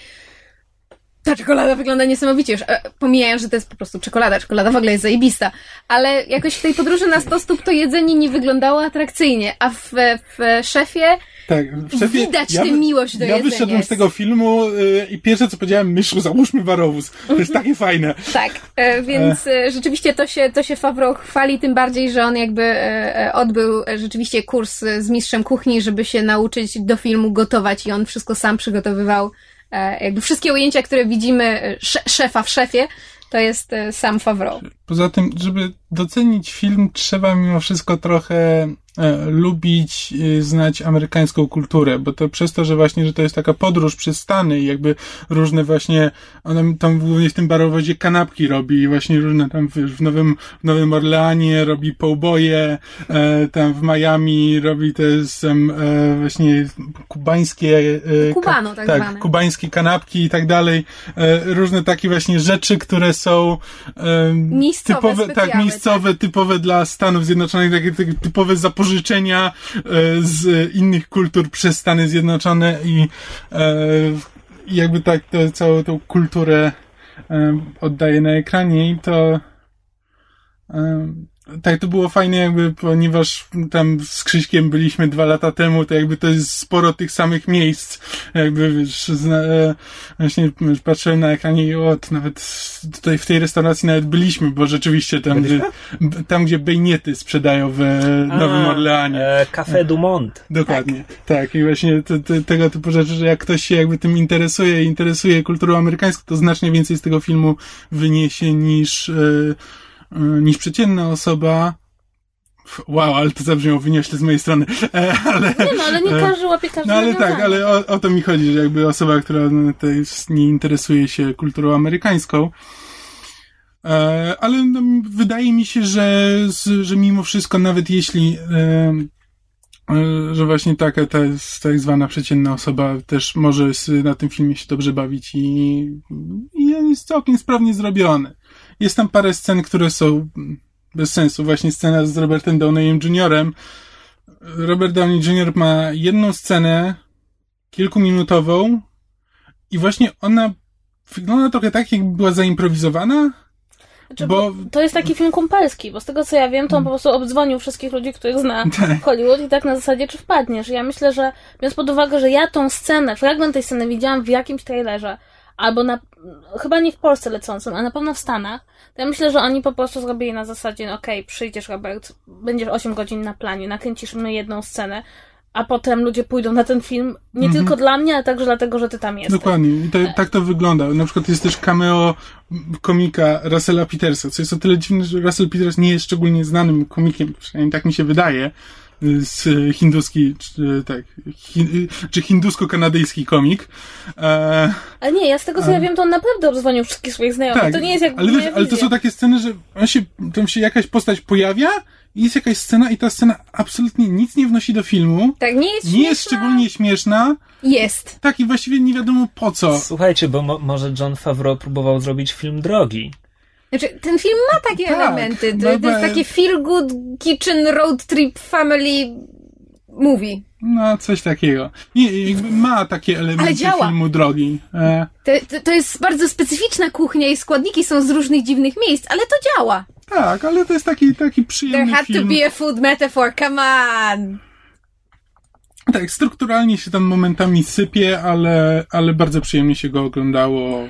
ta czekolada wygląda niesamowicie już. E, Pomijając, że to jest po prostu czekolada. Czekolada w ogóle jest zajebista. Ale jakoś w tej podróży na 100 stóp to jedzenie nie wyglądało atrakcyjnie. A w, w szefie Tak, w szefie, widać tę wy- miłość do Ja jedzenia. wyszedłem z tego filmu y, i pierwsze co powiedziałem, myszu, załóżmy warowóz. To jest takie fajne. Tak, e, więc e, rzeczywiście to się, to się Favreau chwali, tym bardziej, że on jakby e, e, odbył e, rzeczywiście kurs e, z mistrzem kuchni, żeby się nauczyć do filmu gotować i on wszystko sam przygotowywał. E, Jakby wszystkie ujęcia, które widzimy e, sze- szefa w szefie, to jest e, sam Favreau. Poza tym, żeby docenić film, trzeba mimo wszystko trochę e, lubić, e, znać amerykańską kulturę, bo to przez to, że właśnie, że to jest taka podróż przez Stany i jakby różne właśnie, on tam głównie w tym barowozie kanapki robi i właśnie różne tam w, w Nowym, w Nowym Orleanie robi połboje, e, tam w Miami robi te tam, e, właśnie kubańskie e, Kubano, tak tak, zwane. kubańskie kanapki i tak dalej, e, różne takie właśnie rzeczy, które są e, Miejscowe, typowe, tak, miejscowe, typowe dla Stanów Zjednoczonych, takie, takie typowe zapożyczenia e, z innych kultur przez Stany Zjednoczone i, e, jakby tak to, całą tą kulturę e, oddaje na ekranie i to tak, to było fajne jakby, ponieważ tam z Krzyśkiem byliśmy dwa lata temu, to jakby to jest sporo tych samych miejsc. Jakby, wiesz, zna, e, właśnie patrzyłem na ekranie i o, to nawet tutaj w tej restauracji nawet byliśmy, bo rzeczywiście tam, gdzie, tam gdzie bejniety sprzedają w e, Nowym A, Orleanie. E, Café du Monde. Dokładnie. Tak. i właśnie te, te, tego typu rzeczy, że jak ktoś się jakby tym interesuje, interesuje kulturą amerykańską, to znacznie więcej z tego filmu wyniesie niż, e, niż przeciętna osoba. Wow, ale to zabrzmiało wyniośle z mojej strony. E, ale, Nie no, ale nie e, każdy łapie każde no ale tak, ale o, o to mi chodzi, że jakby osoba, która nie interesuje się kulturą amerykańską, e, ale no, wydaje mi się, że, że mimo wszystko, nawet jeśli e, e, że właśnie taka ta tak zwana przeciętna osoba też może na tym filmie się dobrze bawić i, i jest całkiem sprawnie zrobiony. Jest tam parę scen, które są mm, bez sensu. Właśnie scena z Robertem Downeyem Jr. Robert Downey Jr. ma jedną scenę, kilkuminutową i właśnie ona wygląda trochę tak, jakby była zaimprowizowana, Znaczy, bo- to jest taki film kumpelski, bo z tego co ja wiem, to on po prostu obdzwonił wszystkich ludzi, których zna Tak. w Hollywood i tak na zasadzie, czy wpadniesz. Ja myślę, że biorąc pod uwagę, że ja tą scenę, fragment tej sceny widziałam w jakimś trailerze, albo na, chyba nie w Polsce lecącym, a na pewno w Stanach, to ja myślę, że oni po prostu zrobili na zasadzie, no okej, przyjdziesz Robert, będziesz 8 godzin na planie, nakręcisz mnie jedną scenę, a potem ludzie pójdą na ten film nie tylko dla mnie, ale także dlatego, że ty tam jesteś. Dokładnie. I to, tak to wygląda. Na przykład jest też cameo komika Russella Petersa, co jest o tyle dziwne, że Russell Peters nie jest szczególnie znanym komikiem, przynajmniej tak mi się wydaje, z hinduski, czy, tak, hi, czy hindusko-kanadyjski komik. E, Ale nie, ja z tego co ja wiem, to on naprawdę obdzwonił wszystkich swoich znajomych. tak, to nie jest jak ale, wiesz, ale to są takie sceny, że on się, tam się jakaś postać pojawia i jest jakaś scena i ta scena absolutnie nic nie wnosi do filmu, Tak, nie jest nie jest śmieszna. szczególnie śmieszna, Jest. tak i właściwie nie wiadomo po co. Słuchajcie, bo mo- może John Favreau próbował zrobić film drogi. Znaczy, ten film ma takie Tak, elementy. To, no to jest takie feel good kitchen road trip family movie. No, coś takiego. Nie, ma takie elementy filmu drogi. E, To, to, to jest bardzo specyficzna kuchnia i składniki są z różnych dziwnych miejsc, ale to działa. tak, ale to jest taki, taki There przyjemny had to film. be a food metaphor, come on! Tak, strukturalnie się tam momentami sypie, ale, ale bardzo przyjemnie się go oglądało.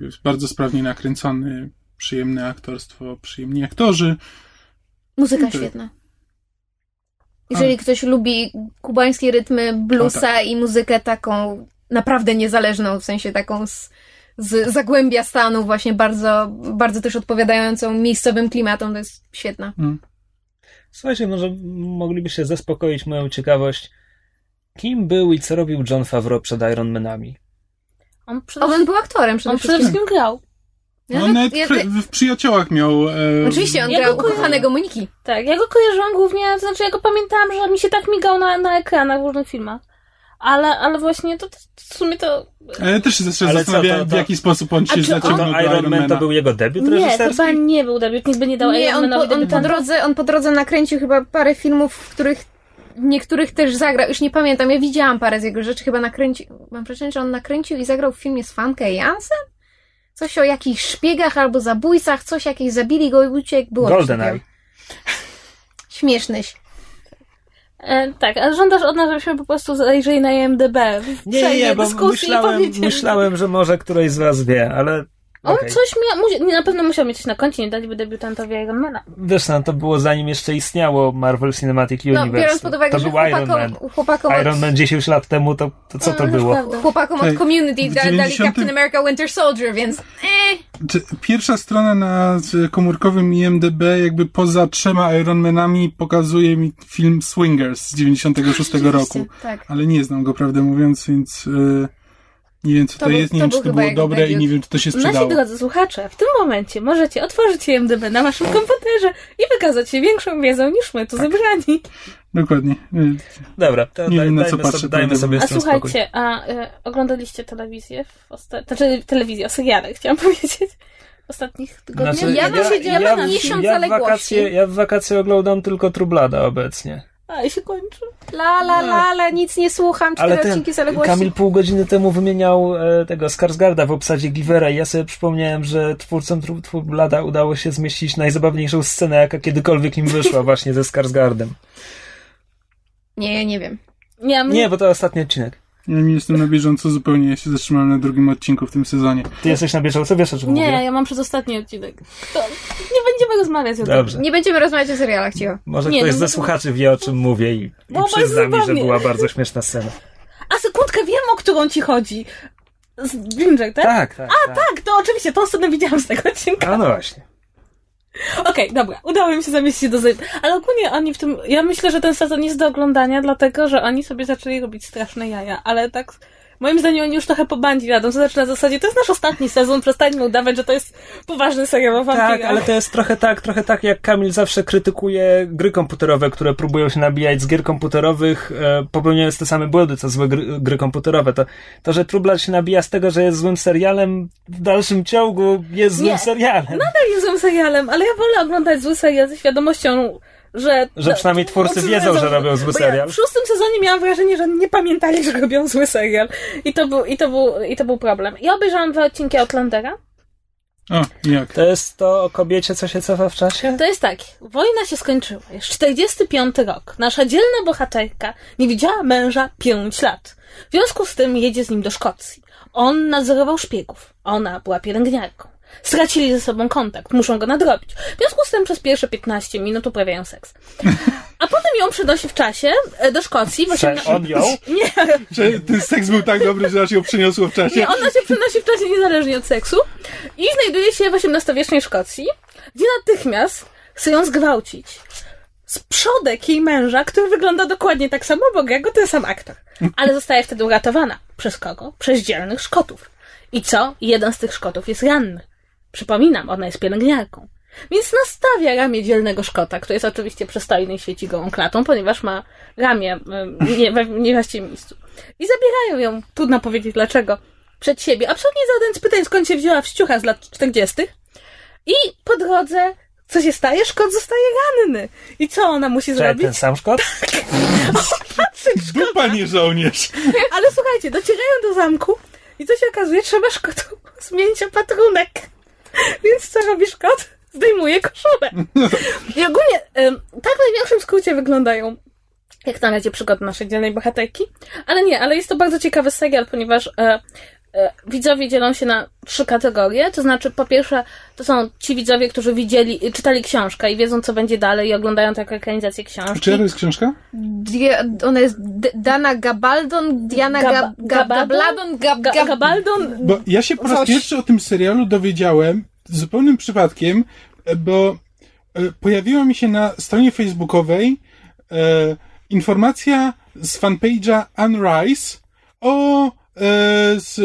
Jest bardzo sprawnie nakręcony, przyjemne aktorstwo, przyjemni aktorzy. Muzyka Tak. świetna. Jeżeli ktoś lubi kubańskie rytmy, bluesa tak. i muzykę taką naprawdę niezależną, w sensie taką z, z zagłębia stanu, właśnie bardzo, bardzo też odpowiadającą miejscowym klimatom, to jest świetna. Słuchajcie, może moglibyście zaspokoić moją ciekawość. Kim był i co robił John Favreau przed Iron Manami? On przede, On był aktorem przede on przede wszystkim. wszystkim grał. Ja No, tak- nawet ja- przy, w przyjaciołach miał... E, Oczywiście, on Ja grał go kojarzę. ukochanego Moniki. Tak, ja go kojarzyłam głównie, to znaczy ja go pamiętałam, że mi się tak migał na, na ekranach w różnych filmach. Ale, ale właśnie to, to w sumie to... Ale ja też się zastanawiałem, w jaki sposób on się on- zaciągnął to do Iron Man to był jego debiut Nie, reżyserski? chyba nie był debiut, nikt by nie dał Nie, Iron on po, on, po drodze, on po drodze nakręcił chyba parę filmów, w których niektórych też zagrał. Już nie pamiętam, ja widziałam parę z jego rzeczy, chyba nakręcił, mam wrażenie, że on nakręcił i zagrał w filmie z Fankę Jansen? Coś o jakichś szpiegach albo zabójcach, coś jakieś zabili go i uciekł. Było GoldenEye. Śmiesznyś. E, tak, a żądasz od nas, żebyśmy po prostu zajrzeli na IMDB. Nie, nie, nie, bo myślałem, myślałem, że może któryś z was wie, ale... On okej. coś miał, na pewno musiał mieć coś na koncie, nie daliby debiutantowi Ironmana. Wiesz, no, to było zanim jeszcze istniało Marvel Cinematic No, Universe. biorąc pod uwagę, to że był Iron Man. chłopakom, od, Iron Man 10 lat temu, to, to co to No, było? prawda. chłopakom od Community da, dali 90 Captain America Winter Soldier, więc eh. Pierwsza strona na komórkowym IMDB, jakby poza trzema Ironmanami, pokazuje mi film Swingers z 96 roku. Tak. Ale nie znam go, prawdę mówiąc, więc e, nie wiem, co to, To był- jest, nie to wiem, czy to było dobre i nie wiem, czy to się Nasi sprzedało. drodzy słuchacze, w tym momencie możecie otworzyć IMDB na waszym komputerze i wykazać się większą wiedzą niż my tu zebrani. Dokładnie. Dobra, to Nie daj, wiem, na dajmy, co patrzę, sobie, dajmy sobie A tym spokój. słuchajcie, a e, oglądaliście telewizję w osta- znaczy telewizję, o seriale, chciałam powiedzieć, w ostatnich tygodniach? Znaczy, Ja siedziała ja, na miesiąc ja w zaległości. wakacje, ja w wakacje oglądam tylko Trublada obecnie. A, i się kończy. La, la, la, ale nic nie słucham, cztery Ale ten odcinki zaległości. Kamil pół godziny temu wymieniał e, tego Skarsgarda w obsadzie Givera i ja sobie przypomniałem, że twórcom Tru- Trublada udało się zmieścić najzabawniejszą scenę, jaka kiedykolwiek im wyszła właśnie ze Skarsgardem. Nie, ja nie wiem. Nie, bo to ostatni odcinek. Ja nie jestem na bieżąco zupełnie, ja się zatrzymałem na drugim odcinku w tym sezonie. Ty jesteś na bieżąco, wiesz o czym nie, mówię? ja mam przez ostatni odcinek. To nie będziemy rozmawiać o tym. Dobrze. Nie będziemy rozmawiać o serialach, cicho. Może Nie, ktoś no ze to- słuchaczy wie o czym mówię i, i przyzna mi, że była bardzo śmieszna scena. A sekundkę, wiem o którą ci chodzi. Z Ginger, tak? Tak, tak. A, tak. Tak, to oczywiście, tą scenę widziałam z tego odcinka. A no właśnie. Okej, dobra, udało mi się zamieścić do zaj... Ale ogólnie oni w tym... Ja myślę, że ten sezon jest do oglądania, dlatego, że oni sobie zaczęli robić straszne jaja, ale tak... Moim zdaniem oni już trochę po bandzi jadą, to znaczy na zasadzie, to jest nasz ostatni sezon, przestańmy udawać, że to jest poważny serial o wampirach. Tak, ale to jest trochę tak, trochę tak, jak Kamil zawsze krytykuje gry komputerowe, które próbują się nabijać z gier komputerowych, e, popełniając te same błędy, co złe gry, gry komputerowe. To, to, że Trublad się nabija z tego, że jest złym serialem, w dalszym ciągu jest złym Nie. serialem. Nadal jest złym serialem, ale ja wolę oglądać zły serial ze świadomością, że... Że przynajmniej twórcy wiedzą, że robią zły serial. Ja w szóstym sezonie miałam wrażenie, że nie pamiętali, że robią zły serial. I to był, i to był, i to był problem. Ja obejrzałam dwa odcinki Outlandera. O, jak? To jest to o kobiecie, co się cofa w czasie? To jest tak, wojna się skończyła, jest 45 rok. Nasza dzielna bohaterka nie widziała męża 5 lat. W związku z tym jedzie z nim do Szkocji. On nadzorował szpiegów. Ona była pielęgniarką. Stracili ze sobą kontakt, muszą go nadrobić. W związku z tym przez pierwsze 15 minut uprawiają seks. A potem ją przenosi w czasie e, do Szkocji. w on ją? Nie, Że ten seks był tak dobry, że aż ją przeniosło w czasie. nie, ona się przenosi w czasie niezależnie od seksu i znajduje się w XVIII-wiecznej Szkocji, gdzie natychmiast chce ją zgwałcić. Z przodek jej męża, który wygląda dokładnie tak samo, bo gra go ten sam aktor. Ale zostaje wtedy uratowana. Przez kogo? Przez dzielnych Szkotów. I co? Jeden z tych Szkotów jest ranny. Przypominam, ona jest pielęgniarką. Więc nastawia ramię dzielnego Szkota, który jest oczywiście przystojny i świeci gołą klatą, ponieważ ma ramię nie, we nie właściwym miejscu. I zabierają ją, trudno powiedzieć dlaczego, przed siebie. Absolutnie żaden z pytań, skąd się wzięła wściucha z lat 40. I po drodze, co się staje? Szkot zostaje ranny. I co ona musi Czy zrobić? ten sam Szkot? Dupa nie żołnierz. Ale słuchajcie, docierają do zamku i co się okazuje? Trzeba Szkotu zmienić opatrunek. Więc co robi Szkot? Zdejmuje koszulę. I ogólnie tak w największym skrócie wyglądają jak na razie przygody naszej dzielnej bohaterki. Ale nie, ale jest to bardzo ciekawy serial, ponieważ e, widzowie dzielą się na trzy kategorie. To znaczy, po pierwsze, to są ci widzowie, którzy widzieli, czytali książkę i wiedzą, co będzie dalej i oglądają taką ekranizację książki. Czy to jest książka? Ona jest D- Dana Gabaldon, Diana Gab- Gab, Gab, Gabaldon? Gab, Gab, Gabaldon Bo ja się po raz pierwszy o tym serialu dowiedziałem zupełnym przypadkiem, e, bo e, pojawiła mi się na stronie facebookowej e, informacja z fanpage'a Unrise o, e, z,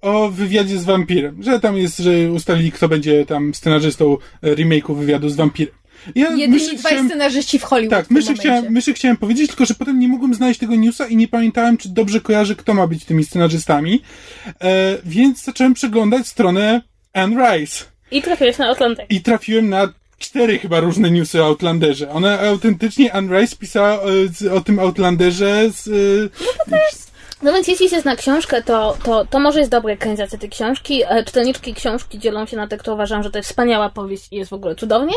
o wywiadzie z wampirem. Że tam jest, że ustalili, kto będzie tam scenarzystą e, remake'u wywiadu z wampirem. Ja Jedyni dwaj chciałem- scenarzyści w Hollywood tak, w momencie. chciałem, chciałem powiedzieć, tylko że potem nie mogłem znaleźć tego newsa i nie pamiętałem, czy dobrze kojarzę, kto ma być tymi scenarzystami. E, więc zacząłem przeglądać stronę Anne Rice I trafiłeś na Atlantyk. i trafiłem na cztery chyba różne newsy o Outlanderze. Ona autentycznie, Anne Rice pisała e, z- o tym Outlanderze z... e, No więc jeśli się zna książkę, to, to, to może jest dobra ekranizacja tej książki. E, Czytelniczki książki dzielą się na te, które uważają, że to jest wspaniała powieść i jest w ogóle cudownie,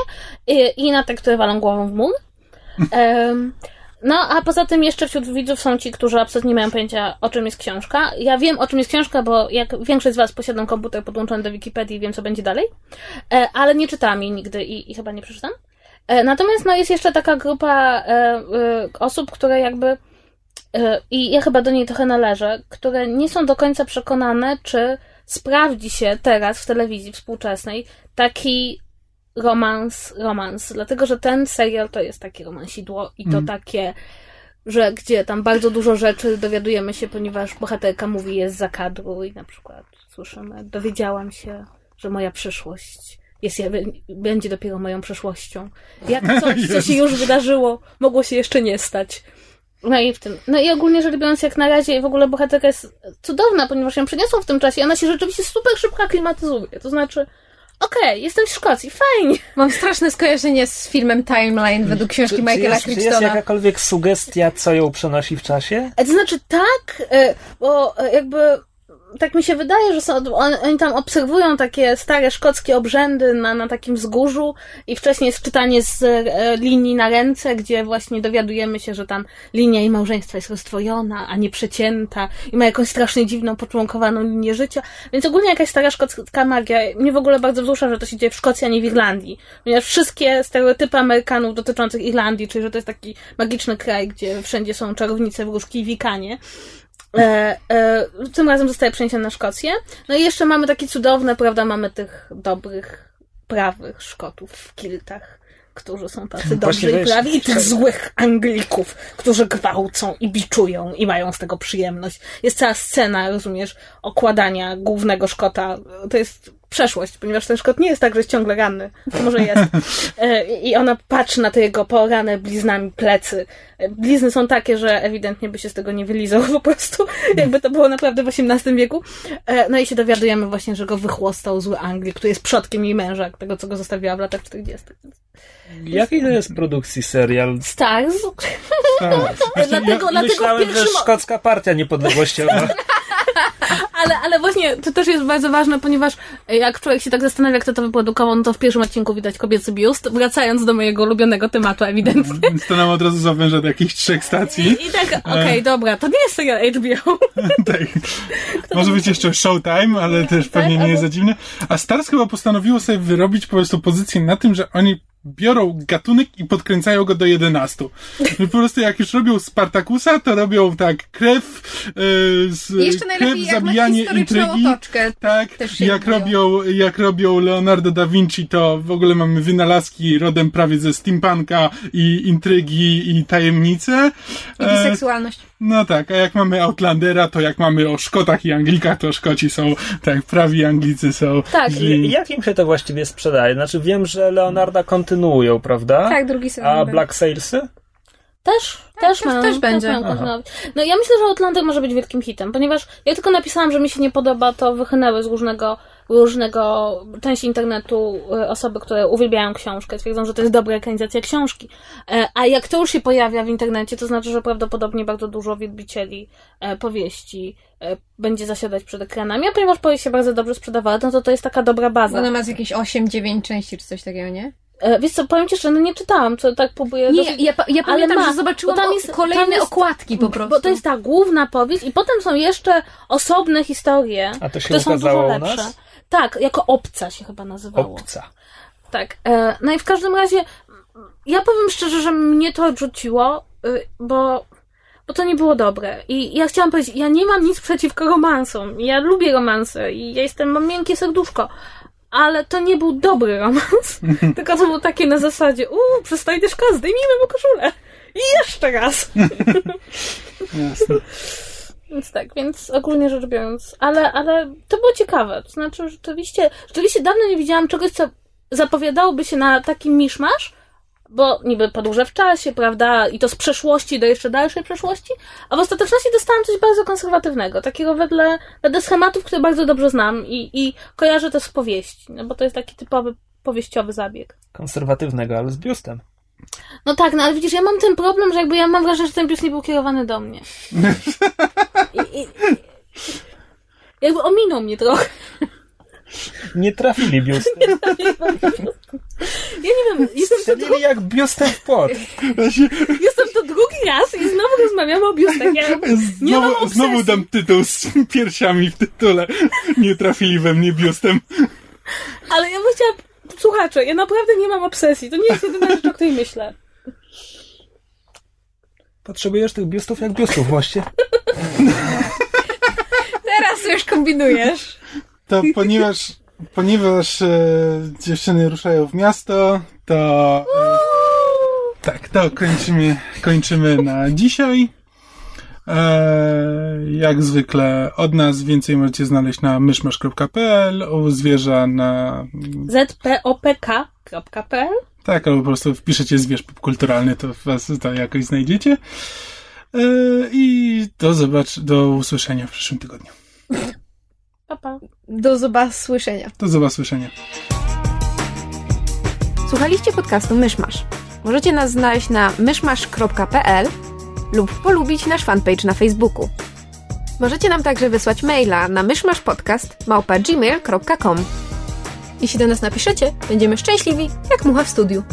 i, i na te, które walą głową w mur. Em, no, a poza tym jeszcze wśród widzów są ci, którzy absolutnie nie mają pojęcia, o czym jest książka. Ja wiem, o czym jest książka, bo jak większość z was posiadam komputer podłączony do Wikipedii i wiem, co będzie dalej, e, ale nie czytałam jej nigdy i, i chyba nie przeczytam. E, Natomiast no, jest jeszcze taka grupa osób, które jakby i ja chyba do niej trochę należę, które nie są do końca przekonane, czy sprawdzi się teraz w telewizji współczesnej taki romans, romans. Dlatego, że ten serial to jest takie romansidło i to Mm. takie, że gdzie tam bardzo dużo rzeczy dowiadujemy się, ponieważ bohaterka mówi jest za kadru i na przykład słyszymy, dowiedziałam się, że moja przyszłość jest, będzie dopiero moją przyszłością. Jak coś, co się już wydarzyło, mogło się jeszcze nie stać. No i w tym. No i ogólnie rzecz biorąc, jak na razie w ogóle bohaterka jest cudowna, ponieważ ją przeniosło w tym czasie i ona się rzeczywiście super szybko aklimatyzuje. To znaczy, okej, jestem w Szkocji, fajnie. Mam straszne skojarzenie z filmem Timeline według książki Czy Michaela jest, czy jest Crichtona. jakakolwiek sugestia, co ją przenosi w czasie? To znaczy tak, e, bo e, jakby tak mi się wydaje, że są, on, oni tam obserwują takie stare szkockie obrzędy na, na takim wzgórzu i wcześniej jest czytanie z e, linii na ręce, gdzie właśnie dowiadujemy się, że tam linia jej małżeństwa jest rozstrojona, a nie przecięta i ma jakąś strasznie dziwną, poczłonkowaną linię życia, więc ogólnie jakaś stara szkocka magia. Mnie w ogóle bardzo wzrusza, że to się dzieje w Szkocji, a nie w Irlandii, ponieważ wszystkie stereotypy Amerykanów dotyczących Irlandii, czyli że to jest taki magiczny kraj, gdzie wszędzie są czarownice, wróżki i wikanie, E, e, tym razem zostaje przeniesiony na Szkocję. No i jeszcze mamy takie cudowne, prawda, mamy tych dobrych, prawych Szkotów w kiltach, którzy są tacy dobrzy Właśnie i prawi, i tych złych Anglików, którzy gwałcą i biczują i mają z tego przyjemność. Jest cała scena, rozumiesz, okładania głównego Szkota. To jest przeszłość, ponieważ ten Szkot nie jest tak, że jest ciągle ranny. Może jest. E, I ona patrzy na te jego porane bliznami plecy. E, Blizny są takie, że ewidentnie by się z tego nie wylizał po prostu, jakby to było naprawdę w XVIII wieku. E, No i się dowiadujemy właśnie, że go wychłostał zły Anglik, który jest przodkiem jej męża, tego, co go zostawiła w latach 40. Jakiej to jest produkcji serial? Stars. tak. Właśnie Dlatego, dlatego Myślałem, że szkocka partia niepodległościowa. Ale, ale właśnie to też jest bardzo ważne, ponieważ jak człowiek się tak zastanawia, kto to wyprodukował, no to w pierwszym odcinku widać kobiecy biust, wracając do mojego ulubionego tematu ewidentnie. więc to nam od razu zawęża do jakichś trzech stacji. I, i tak, okej, dobra, to nie jest serial HBO. tak. Może być jeszcze Showtime, ale też pewnie nie jest za dziwne. A Stars chyba postanowiło sobie wyrobić po prostu pozycję na tym, że oni biorą gatunek i podkręcają go do 11. I po prostu jak już robią Spartakusa, to robią tak krew, yy, z, Jeszcze krew, zabijanie, historyczną intrygi. otoczkę. Tak, Też się jak robią, jak robią Leonardo da Vinci, to w ogóle mamy wynalazki rodem prawie ze steampunka i intrygi i tajemnice. I E, biseksualność. no tak, a jak mamy Outlandera, to jak mamy o Szkotach i Anglikach, to Szkoci są, tak, prawi Anglicy są Tak. źli. I Jak im się to właściwie sprzedaje? Znaczy wiem, że Leonarda kontynuują, prawda? Tak, drugi sezon. A. Black Salesy? Też, Tak, też, też- mają, też będzie. mają Aha. kontynuować. No ja myślę, że Outlander może być wielkim hitem, ponieważ ja tylko napisałam, że mi się nie podoba, to wychynęły z różnego, różnego części internetu e, osoby, które uwielbiają książkę, twierdzą, że to jest dobra ekranizacja książki. E, A jak to już się pojawia w internecie, to znaczy, że prawdopodobnie bardzo dużo wielbicieli e, powieści e, będzie zasiadać przed ekranami, a ponieważ powieść się bardzo dobrze sprzedawała, no to to jest taka dobra baza. Ona ma z jakieś 8-9 części czy coś takiego, nie? E, Wiesz co, powiem Ci, że no nie czytałam, co tak próbuję... Nie, dosyć- ja, ja Ale pamiętam, ma, że zobaczyłam tam jest- kolejne tam jest- okładki po prostu. Bo to jest ta główna powieść i potem są jeszcze osobne historie, A to się które są dużo lepsze. nas? Tak, jako obca się chyba nazywało. Obca. Tak. E, no i w każdym razie ja powiem szczerze, że mnie to odrzuciło, y, bo, bo to nie było dobre. I ja chciałam powiedzieć, ja nie mam nic przeciwko romansom. Ja lubię romanse i ja jestem, mam miękkie serduszko. Ale to nie był dobry romans, tylko to było takie na zasadzie, uuu, przystojny szkos, zdejmijmy mu koszulę. I jeszcze raz. Jasne. Więc tak, więc ogólnie rzecz biorąc, ale, ale to było ciekawe. To znaczy, rzeczywiście, rzeczywiście dawno nie widziałam czegoś, co zapowiadałoby się na taki miszmasz, bo niby podłużę w czasie, prawda, i to z przeszłości do jeszcze dalszej przeszłości, a w ostateczności dostałam coś bardzo konserwatywnego, takiego wedle, wedle schematów, które bardzo dobrze znam i, i kojarzę też z powieści, no bo to jest taki typowy powieściowy zabieg. Konserwatywnego, ale z biustem. No tak, no ale widzisz, ja mam ten problem, że jakby ja mam wrażenie, że ten biust nie był kierowany do mnie. I, i, jakby ominął mnie trochę. Nie trafili biustem. Ja nie wiem, jestem to, dru- Strzelili jak biustem w płot. Właśnie, jestem to drugi raz i znowu rozmawiamy o biustach. Ja nie mam znowu, obsesji. znowu dam tytuł z piersiami w tytule. Nie trafili we mnie biustem. Ale ja bym chciała... Słuchacze, ja naprawdę nie mam obsesji. To nie jest jedyna rzecz, o której myślę. Potrzebujesz tych biustów jak biustów, właśnie. Teraz już kombinujesz. To ponieważ, ponieważ e, dziewczyny ruszają w miasto, to e, tak, to kończymy, kończymy na dzisiaj. E, jak zwykle od nas więcej możecie znaleźć na myszmasz.pl, u zwierza na zpopk.pl tak, albo po prostu wpiszecie zwierz popkulturalny, to was to jakoś znajdziecie. E, I do zobacz, do usłyszenia w przyszłym tygodniu. Pa, pa. Do zobaczenia. Do zobaczenia. Słuchaliście podcastu Myszmasz. Możecie nas znaleźć na myszmasz.pl lub polubić nasz fanpage na Facebooku. Możecie nam także wysłać maila na myszmaszpodcast.gmail.com Jeśli do nas napiszecie, będziemy szczęśliwi jak mucha w studiu.